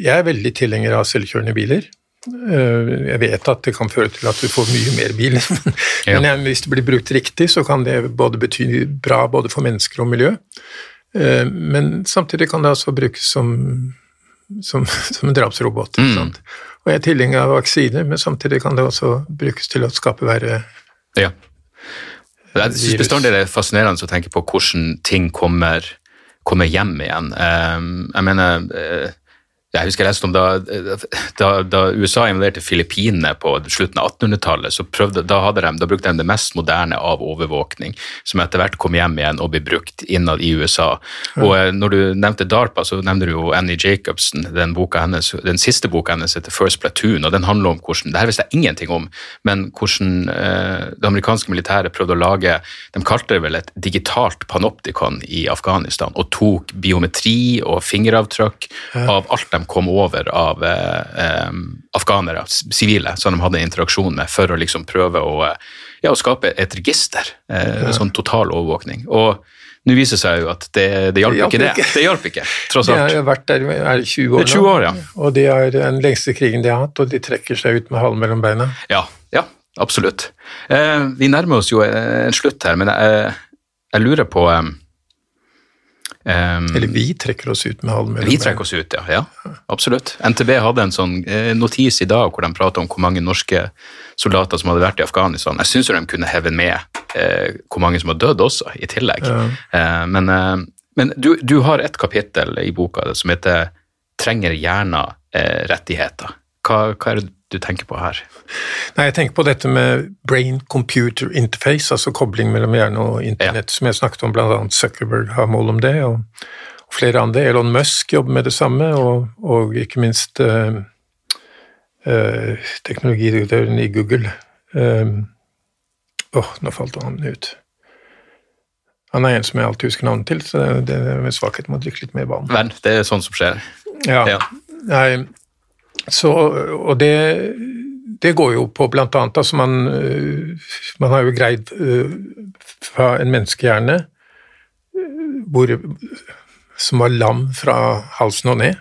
jeg er veldig tilhenger av selvkjørende biler. Eh, Jeg vet at det kan føre til at du får mye mer bil, men, Ja. men hvis det blir brukt riktig, så kan det både bety bra både for mennesker og miljø. Eh, Men samtidig kan det også brukes som, som, som en drapsrobot. sant? Og jeg er tilhenger av vaksiner, men samtidig kan det også brukes til å skape verre Ja. Jeg syns bestandig det er fascinerende å tenke på hvordan ting kommer, kommer hjem igjen. Jeg mener eh, jeg husker jeg leste om da, da, da USA invaderte Filippinene på slutten av 1800-tallet, så prøvde, da, de, da brukte de det mest moderne av overvåkning, som etter hvert kom hjem igjen og ble brukt innad i USA. Og eh, Når du nevnte DARPA, så nevnte du jo Annie Jacobsen. Den, boka hennes, den siste boka hennes heter First Platoon, og den handler om hvordan Det her visste jeg ingenting om, men hvordan eh, det amerikanske militæret prøvde å lage De kalte det vel et digitalt panoptikon i Afghanistan, og tok biometri og fingeravtrykk av alt de kom over av eh, eh, afghanere, sivile, som de hadde interaksjon med, for å liksom prøve å, eh, ja, å skape et register. Eh, Sånn total overvåkning. Og nå viser det seg jo at det, det hjalp ikke det. Det hjalp ikke, tross alt. De har jo vært der i 20 år Det er 20 år, ja. Og de har den lengste krigen de har hatt, og de trekker seg ut med halen mellom beina. Ja, ja absolutt. Eh, vi nærmer oss jo eh, en slutt her, men jeg, jeg lurer på eh, eh, Eller vi trekker oss ut med halv mellom Vi trekker oss ut, ja. ja. Absolutt. NTB hadde en sånn eh, notis i dag hvor de pratet om hvor mange norske soldater som hadde vært i Afghanistan. Jeg syns de kunne heve med eh, hvor mange som har dødd også, i tillegg. Eh, men eh, men du, du har et kapittel i boka som heter 'Trenger hjerna eh, rettigheter'. Hva, hva er det du tenker på her? Nei, jeg tenker på dette med brain-computer interface, altså kobling mellom hjerne og internett, som jeg snakket om, annet Zuckerberg har mål om det, og, og flere andre. Elon Musk jobber med det samme, og, og ikke minst øh, øh, teknologidirektøren i Google. Eh, Åh, nå falt han ut. Han er en som jeg alltid husker navnet til, så det er med svakhet å drikke litt mer vann. Men, det er sånn som skjer. Ja. Ja. Nei, så, og det, det går jo på blant annet altså man, øh, man har jo greid øh, fra en menneskehjerne øh, hvor som var lam fra halsen og ned.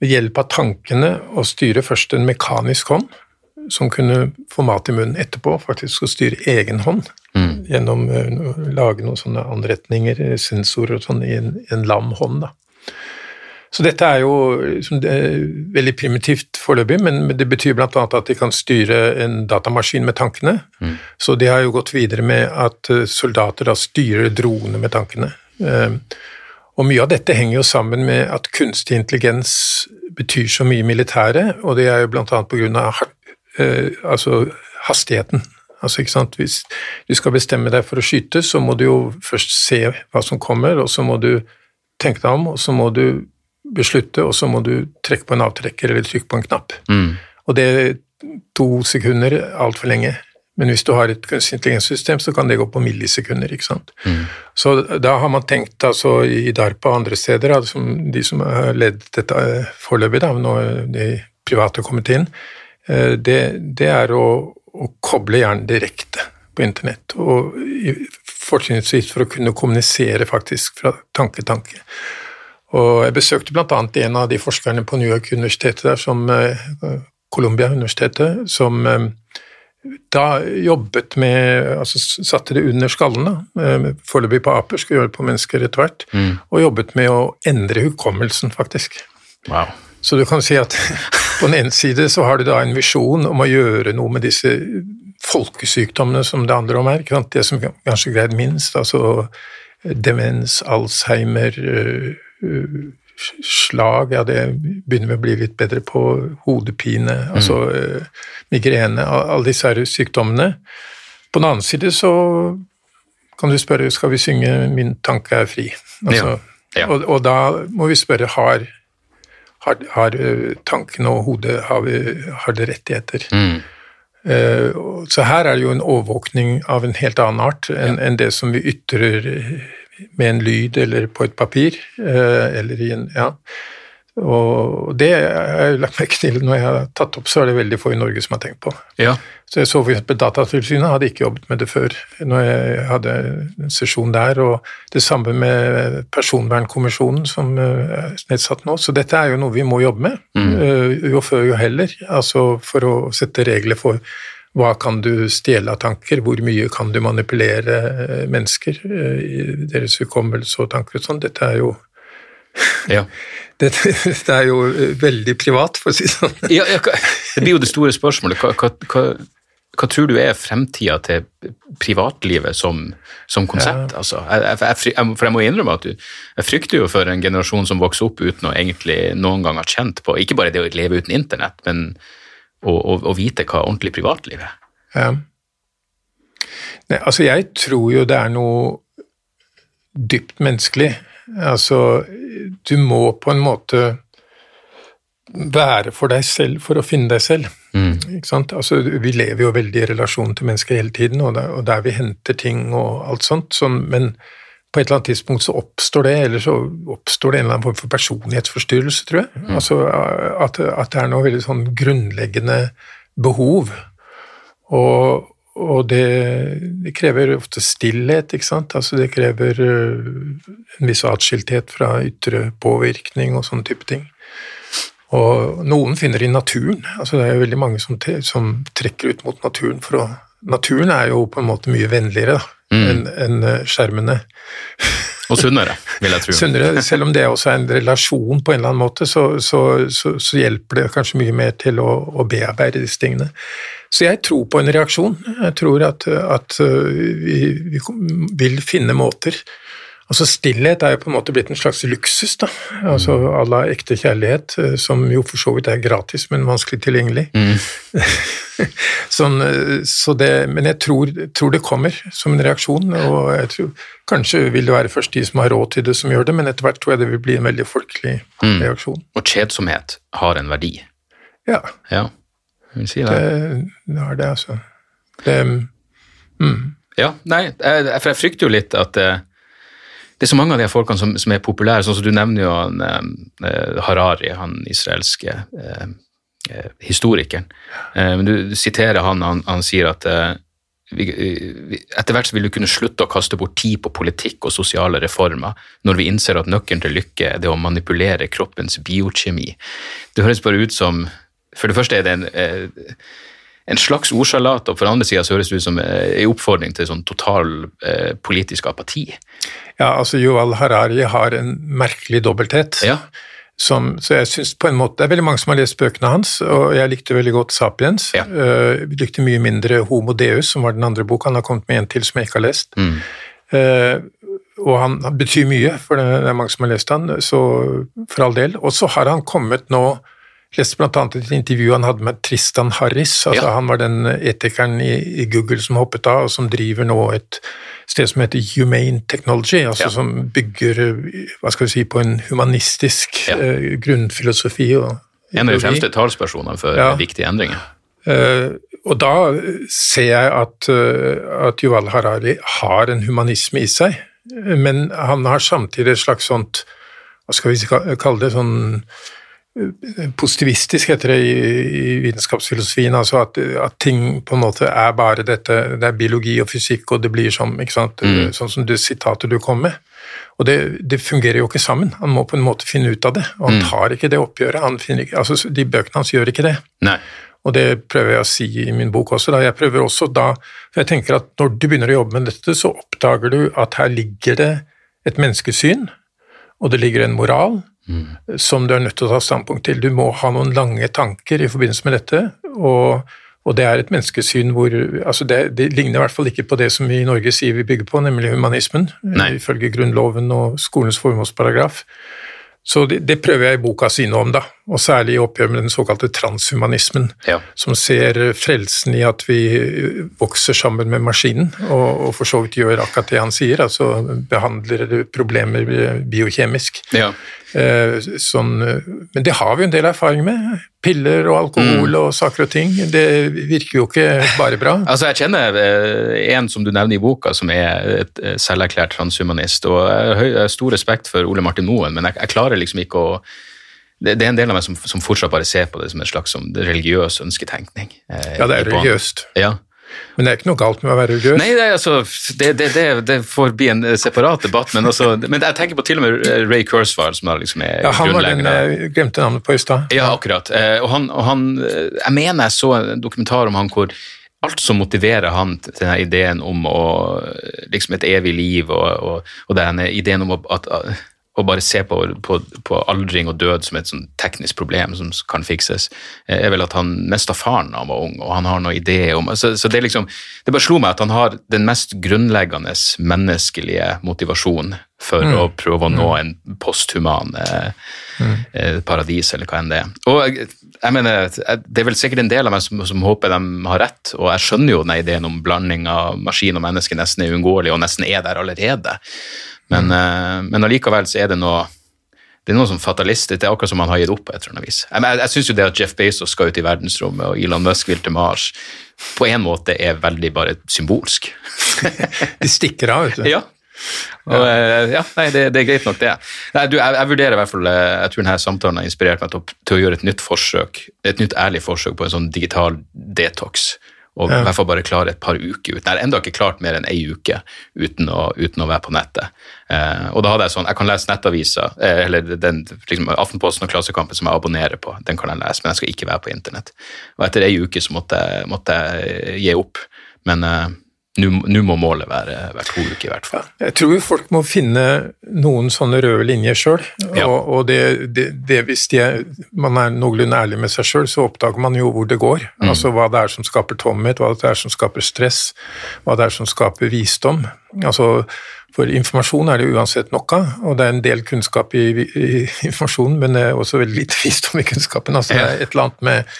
Ved hjelp av tankene å styre først en mekanisk hånd, som kunne få mat i munnen etterpå, faktisk å styre egen hånd. Gjennom å lage noen sånne anretninger, sensorer og sånn, i en, en lam hånd. da. Så dette er jo liksom, det er veldig primitivt foreløpig, men det betyr bl.a. at de kan styre en datamaskin med tankene. Så de har jo gått videre med at eh, soldater da styrer droner med tankene. Eh, Og mye av dette henger jo sammen med at kunstig intelligens betyr så mye i militæret, og det er jo bl.a. av eh, altså hastigheten. Altså, ikke sant? Hvis du skal bestemme deg for å skyte, så må du jo først se hva som kommer, og så må du tenke deg om, og så må du beslutte, og så må du trekke på en avtrekker eller trykke på en knapp. Og det er to sekunder altfor lenge. Men hvis du har et kunstig intelligenssystem, så kan det gå på millisekunder. ikke sant? Så da har man tenkt altså, i DARPA og andre steder, altså, de som har ledet dette eh, foreløpig, da, nå de private har kommet inn, eh, det, det er å, å koble hjernen direkte på internett. Og fortrinnsvis for å kunne kommunisere faktisk fra tanke til tanke. Og jeg besøkte bl.a. en av de forskerne på New York-universitetet der, som eh, Columbia-universitetet, som eh, da jobbet med altså Satte det under skallen, da. eh, Foreløpig på aper, skulle gjøre det på mennesker etter hvert. Og jobbet med å endre hukommelsen, faktisk. Wow. Så du kan si at på den ene side så har du da en visjon om å gjøre noe med disse folkesykdommene som det handler om her. Det som kanskje greid minst, altså demens, Alzheimer, slag, ja det begynner vi å bli litt bedre på, hodepine, altså øh, migrene, alle disse her sykdommene. På den annen side så kan du spørre skal vi synge 'Min tanke er fri'? Altså, Ja. Ja. Og, og da må vi spørre har har, har tanken og hodet har, vi, har det rettigheter? Mm. så her er det jo en overvåkning av en helt annen art enn enn det som vi ytrer med en lyd eller på et papir. eh, eller i en, ja. Og det har jeg lagt merke til når jeg har tatt opp, så er det veldig få i Norge som har tenkt på. Ja. Så jeg så f.eks. Datatilsynet hadde ikke jobbet med det før, når jeg hadde en sesjon der, og det samme med Personvernkommisjonen som eh, er nedsatt nå. Så dette er jo noe vi må jobbe med, mm. jo før jo heller, altså for å sette regler for hva kan du stjele av tanker, hvor mye kan du manipulere eh, mennesker eh, i deres hukommelse og tanker og sånn. Dette er jo ja. dette, dette er jo eh, veldig privat, for å si det sånn. ja, ja det blir jo det store spørsmålet. Hva, hva, hva, hva tror du er fremtida til privatlivet som, som konsept? Altså, jeg, jeg, jeg, jeg, for jeg må innrømme at du, jeg frykter jo for en generasjon som vokser opp uten å egentlig noen gang ha kjent på ikke bare det å leve uten internett, men å, å vite hva ordentlig privatliv er. Ja. Nei, altså jeg tror jo det er noe dypt menneskelig. Altså, du må på en måte være for deg selv for å finne deg selv. Ikke sant? Altså, vi lever jo veldig i relasjon til mennesker hele tiden, og der, og der vi henter ting og alt sånt, sånn, men på et eller annet tidspunkt så oppstår det, eller så oppstår det en eller annen form for personlighetsforstyrrelse, tror jeg. Altså at, at det er noe veldig sånn grunnleggende behov. Og, og det, det krever ofte stillhet, ikke sant. Altså det krever øh, en viss atskilthet fra ytre påvirkning og sånne type ting. Og noen finner det i naturen. Altså det er jo veldig mange som, som trekker ut mot naturen for å Naturen er jo på en måte mye vennligere da, enn enn, en skjermene. Og sunnere, vil jeg tro. Sunnere, selv om det også er en relasjon på en eller annen måte, så, så, så, så hjelper det kanskje mye mer til å, å bearbeide disse tingene. Så jeg tror på en reaksjon. Jeg tror at, at øh, vi, vi vil finne måter. Altså Stillhet er jo på en måte blitt en slags luksus, da. Altså à la ekte kjærlighet, øh, som jo for så vidt er gratis, men vanskelig tilgjengelig. sånn, øh, så det, men jeg tror, tror det kommer som en reaksjon, og jeg tror kanskje vil det være først de som har råd til det, som gjør det, men etter hvert tror jeg det vil bli en veldig folkelig reaksjon. Og kjedsomhet har en verdi. Ja, Ja, si det. det, har det, altså. Det, Ja, nei, jeg, for jeg frykter jo litt at eh, det er så mange av de folkene som, som er populære, sånn som du nevner jo han, eh, eh, Harari, han israelske eh, eh, historikeren. Eh, men du, du siterer han, han, han sier at eh, vi, vi, etter hvert så vil du kunne slutte å kaste bort tid på politikk og sosiale reformer når vi innser at nøkkelen til lykke er det å manipulere kroppens biokjemi. Det høres bare ut som For det første er det en, eh, en slags ordsalat, og for andre sida høres det ut som eh, en oppfordring til sånn total eh, politisk apati. Ja, altså Joal Harari har en merkelig dobbelthet. Ja. Som, så jeg synes på en måte, Det er veldig mange som har lest bøkene hans, og jeg likte veldig godt Sapiens. Ja. Uh, likte mye mindre Homo Deus, som var den andre boka. Han har kommet med en til som jeg ikke har lest. Mm. Uh, og han betyr mye, for det er mange som har lest han, så for all del. Og så har han kommet nå leste bl.a. et intervju han hadde med Tristan Harris. altså Ja. Han var den etikeren i, i Google som hoppet av, og som driver nå et sted som heter Humane Technology, altså Ja. som bygger hva skal vi si, på en humanistisk Ja. eh, grunnfilosofi. og En av de fremste talspersonene for viktige endringer. Uh, og da ser jeg at, uh, at Yuval Harari har en humanisme i seg, men han har samtidig et slags sånt Hva skal vi kalle det? sånn Positivistisk heter det i, i vitenskapsfilosofien, altså at, at ting på en måte er bare dette Det er biologi og fysikk, og det blir sant? Mm. sånn som det sitatet du kom med. Og det, det fungerer jo ikke sammen. Han må på en måte finne ut av det, og han Mm. tar ikke det oppgjøret. Han ikke, altså De bøkene hans gjør ikke det. Nei. Og det prøver jeg å si i min bok også. Da. Jeg prøver også da, for jeg tenker at når du begynner å jobbe med dette, så oppdager du at her ligger det et menneskesyn, og det ligger en moral som du er nødt til å ta standpunkt til. Du må ha noen lange tanker i forbindelse med dette, og, og det er et menneskesyn hvor altså det, det ligner i hvert fall ikke på det som vi i Norge sier vi bygger på, nemlig humanismen, Nei. ifølge Grunnloven og skolens formålsparagraf. Så det, det prøver jeg i boka si noe om, da, og særlig i oppgjør med den såkalte transhumanismen, Ja. som ser frelsen i at vi vokser sammen med maskinen, og, og for så vidt gjør akkurat det han sier, altså behandler problemer biokjemisk. Ja. Eh, sånn, men det har vi jo en del erfaring med. Piller og alkohol og saker og ting. Det virker jo ikke bare bra. Altså, Jeg kjenner eh, en som du nevner i boka, som er et eh, selverklært transhumanist. og Jeg har høy- jeg har stor respekt for Ole Martin Moen, men jeg, jeg klarer liksom ikke å det, det er en del av meg som, som fortsatt bare ser på det som en slags som religiøs ønsketenkning. eh, Ja, det er religiøst. Ja. Men det er ikke noe galt med å være religiøs. Nei, det, altså, det, det, det, får bli en eh, separat debatt, men, altså, men jeg tenker på til og med eh, Ray Kurzweil, som er, liksom er Ja, han var den jeg glemte navnet på i stad. Ja, akkurat. Eh, Og han, og han, eh, jeg mener jeg så en dokumentar om han hvor alt som motiverer han til denne ideen om å, eh, liksom et evig liv, og, og, og denne ideen om at, at, å bare se på, på, på aldring og død som et sånn teknisk problem som kan fikses, eh, er vel at han mista faren da han var ung, og han har noen ideer om så, så det liksom, det bare slo meg at han har den mest grunnleggende menneskelige motivasjonen for å prøve å nå en posthuman eh, eh, paradis, eller hva enn det er. Og jeg, jeg mener, Det er vel sikkert en del av meg som, som håper de har rett, og jeg skjønner jo den ideen om blanding av maskin og menneske nesten er uunngåelig, og nesten er der allerede. Men, mm. men allikevel så er det noe det er noe som fatalistisk, det er akkurat som han har gitt opp et eller annet vis. Jeg, jeg, jeg syns jo det at Jeff Bezos skal ut i verdensrommet og Elon Musk vil til Mars, på en måte er veldig bare symbolsk. De stikker av, vet du. Ja. Og, eh, ja, nei, det, det er greit nok, det. Nei, du, jeg, jeg vurderer i hvert fall, eh, jeg tror denne samtalen har inspirert meg til, til å gjøre et nytt forsøk, et nytt ærlig forsøk på en sånn digital detox. Og i hvert fall bare klare et par uker ut. Jeg har ennå ikke klart mer enn ei uke uten å, uten å være på nettet. Eh, og da hadde jeg sånn, jeg kan lese nettaviser, eh, eller den, liksom, Aftenposten og Klassekampen som jeg abonnerer på, den kan jeg lese, men jeg skal ikke være på internett. Og etter ei uke så måtte jeg, måtte jeg gi opp. Men eh, nå må målet være, være to uker i hvert fall. Jeg tror folk må finne noen sånne røde linjer sjøl, Ja. og, og det, det, det hvis de man er noenlunde ærlig med seg sjøl, så oppdager man jo hvor det går. Altså hva det er som skaper tomhet, hva det er som skaper stress, hva det er som skaper visdom. Altså, for informasjon er det uansett nok av, og det er en del kunnskap i, i informasjonen, men det er også veldig lite visdom i kunnskapen. Altså, det er et eller annet med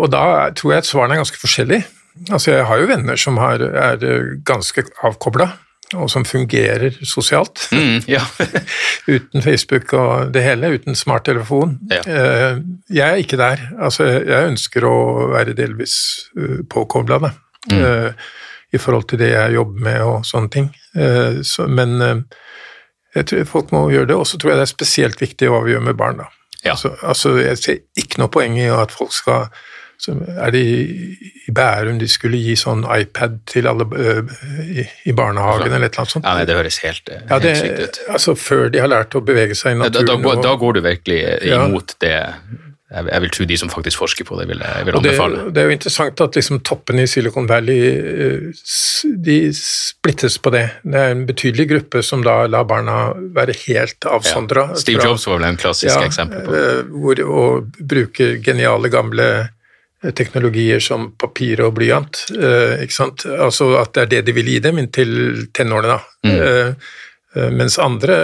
Og da tror jeg at svarene er ganske forskjellige. Altså, jeg har jo venner som har, er ganske avkobla, og som fungerer sosialt. Mm, ja. uten Facebook og det hele, uten smarttelefon. Ja. Eh, Jeg er ikke der. Altså, jeg ønsker å være delvis påkobla, da. Mm. I forhold til det jeg jobber med og sånne ting. Eh, men eh, jeg tror folk må gjøre det, og så tror jeg det er spesielt viktig hva vi gjør med barn, da. Ja. Altså, altså, jeg ser ikke noe poeng i at folk skal Så er det i, Bærum de skulle gi sånn iPad til alle øh, i, barnehagen eller et eller annet sånt? Ja, nei, Det høres helt, eh, Ja, det, sykt ut. altså Før de har lært å bevege seg i naturen. da, går, og- da går du virkelig Ja. imot det jeg, vil tro de som faktisk forsker på det, vil, jeg vil anbefale. det, det er jo interessant at liksom toppene i Silicon Valley eh, de splittes på det. Det er en betydelig gruppe som da lar barna være helt avsondra. Steve Jobs var vel en klassisk eksempel på det. eh, Hvor, og bruker geniale gamle eh, teknologier som papir og blyant. eh, ikke sant? Altså at det er det de vil gi dem inntil tenårene. Mm. Eh, eh, mens andre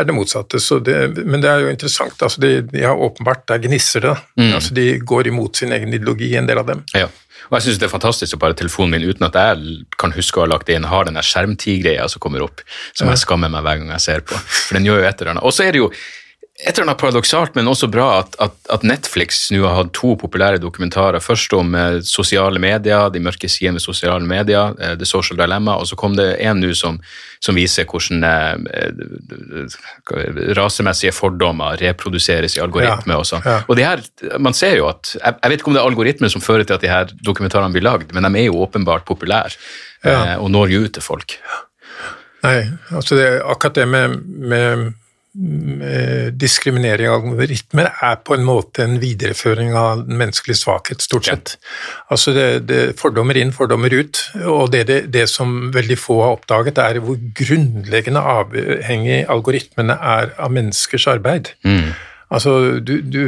er det motsatte. Så det, men det er jo interessant. altså De, de har åpenbart, der gnisser det. Mm. Altså De går imot sin egen ideologi, en del av dem. Ja. Og jeg syns det er fantastisk at bare telefonen min, uten at jeg kan huske å ha lagt det inn, har den skjermtid-greia som kommer opp, som jeg skammer meg hver gang jeg ser på. For den gjør jo et eller annet. Og så er det jo et eller annet paradoksalt, men også bra at, at, at Netflix nå har hatt to populære dokumentarer. Først om eh, sosiale medier, de mørke sidene ved sosiale medier, eh, The Social Dilemma, og så kom det en nå som, som viser hvordan eh, eh, rasemessige fordommer reproduseres i algoritmer Ja, og sånn. ja. Og de her, man ser jo at, jeg, jeg vet ikke om det er algoritmer som fører til at de her dokumentarene blir lagd, men de er jo åpenbart populære Ja. eh, og når jo ut til folk. Nei, altså det, akkurat det med, med diskriminering av algoritmer er på en måte en videreføring av den menneskelige svakhet, stort sett. Altså det, det fordommer inn, fordommer ut, og det, det, som veldig få har oppdaget, er hvor grunnleggende avhengig algoritmene er av menneskers arbeid. Altså, du, du,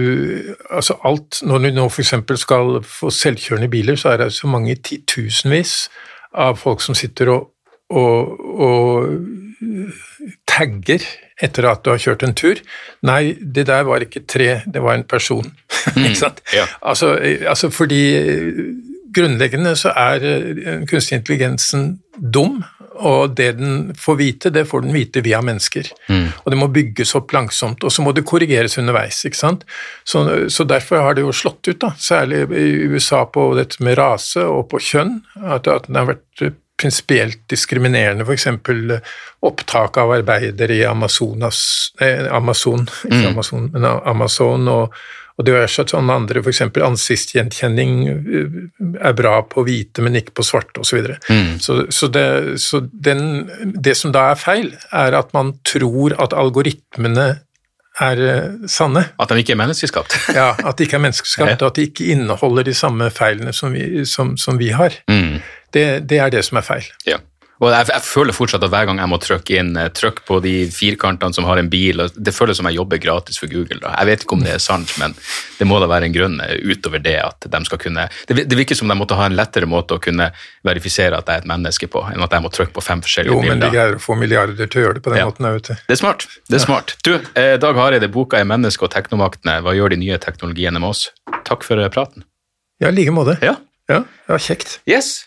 altså alt, Når du nå f.eks. skal få selvkjørende biler, så er det så mange titusenvis av folk som sitter og, og, og tagger etter at du har kjørt en tur. Nei, det der var ikke tre, det var en person. ikke sant? ja. Altså, altså fordi grunnleggende så er eh, kunstig intelligensen dum, og det den får vite, det får den vite via mennesker. Og det må bygges opp langsomt, og så må det korrigeres underveis. ikke sant? Så, så derfor har det jo slått ut, da, særlig i USA på dette med rase og på kjønn, at, at den har vært eh, prinsipielt diskriminerende, f.eks. opptak av arbeidere i Amazonas, eh, Amazon, ikke Amazon, men Amazon og, og diverse sånn andre, f.eks. ansiktsgjenkjenning eh, er bra på hvite, men ikke på svarte, osv. Så, videre. så, så, det, så den, det som da er feil, er at man tror at algoritmene er eh, sanne. At de ikke er menneskeskapt. Ja, At de ikke er menneskeskapt, og at de ikke inneholder de samme feilene som vi, som, som vi har. Det, det er det som er feil. Ja. Og jeg, jeg føler fortsatt at hver gang jeg må trykke inn eh, trykk på de firkantene som har en bil, det føles som jeg jobber gratis for Google. Da. Jeg vet ikke om det er sant, men det må da være en grunn eh, utover det at de skal kunne Det, det virker som de måtte ha en lettere måte å kunne verifisere at jeg er et menneske på, enn at jeg må trykke på fem forskjellige Jo, men de bilder. greier å få milliarder til å gjøre det på den Ja. måten. Vet du. Det er smart. det er smart. Du, eh, Dag Hareide, boka er 'Menneske og teknomaktene'. Hva gjør de nye teknologiene med oss? Takk for eh, praten. Ja, i like måte. Ja. Ja, ja, kjekt. Yes.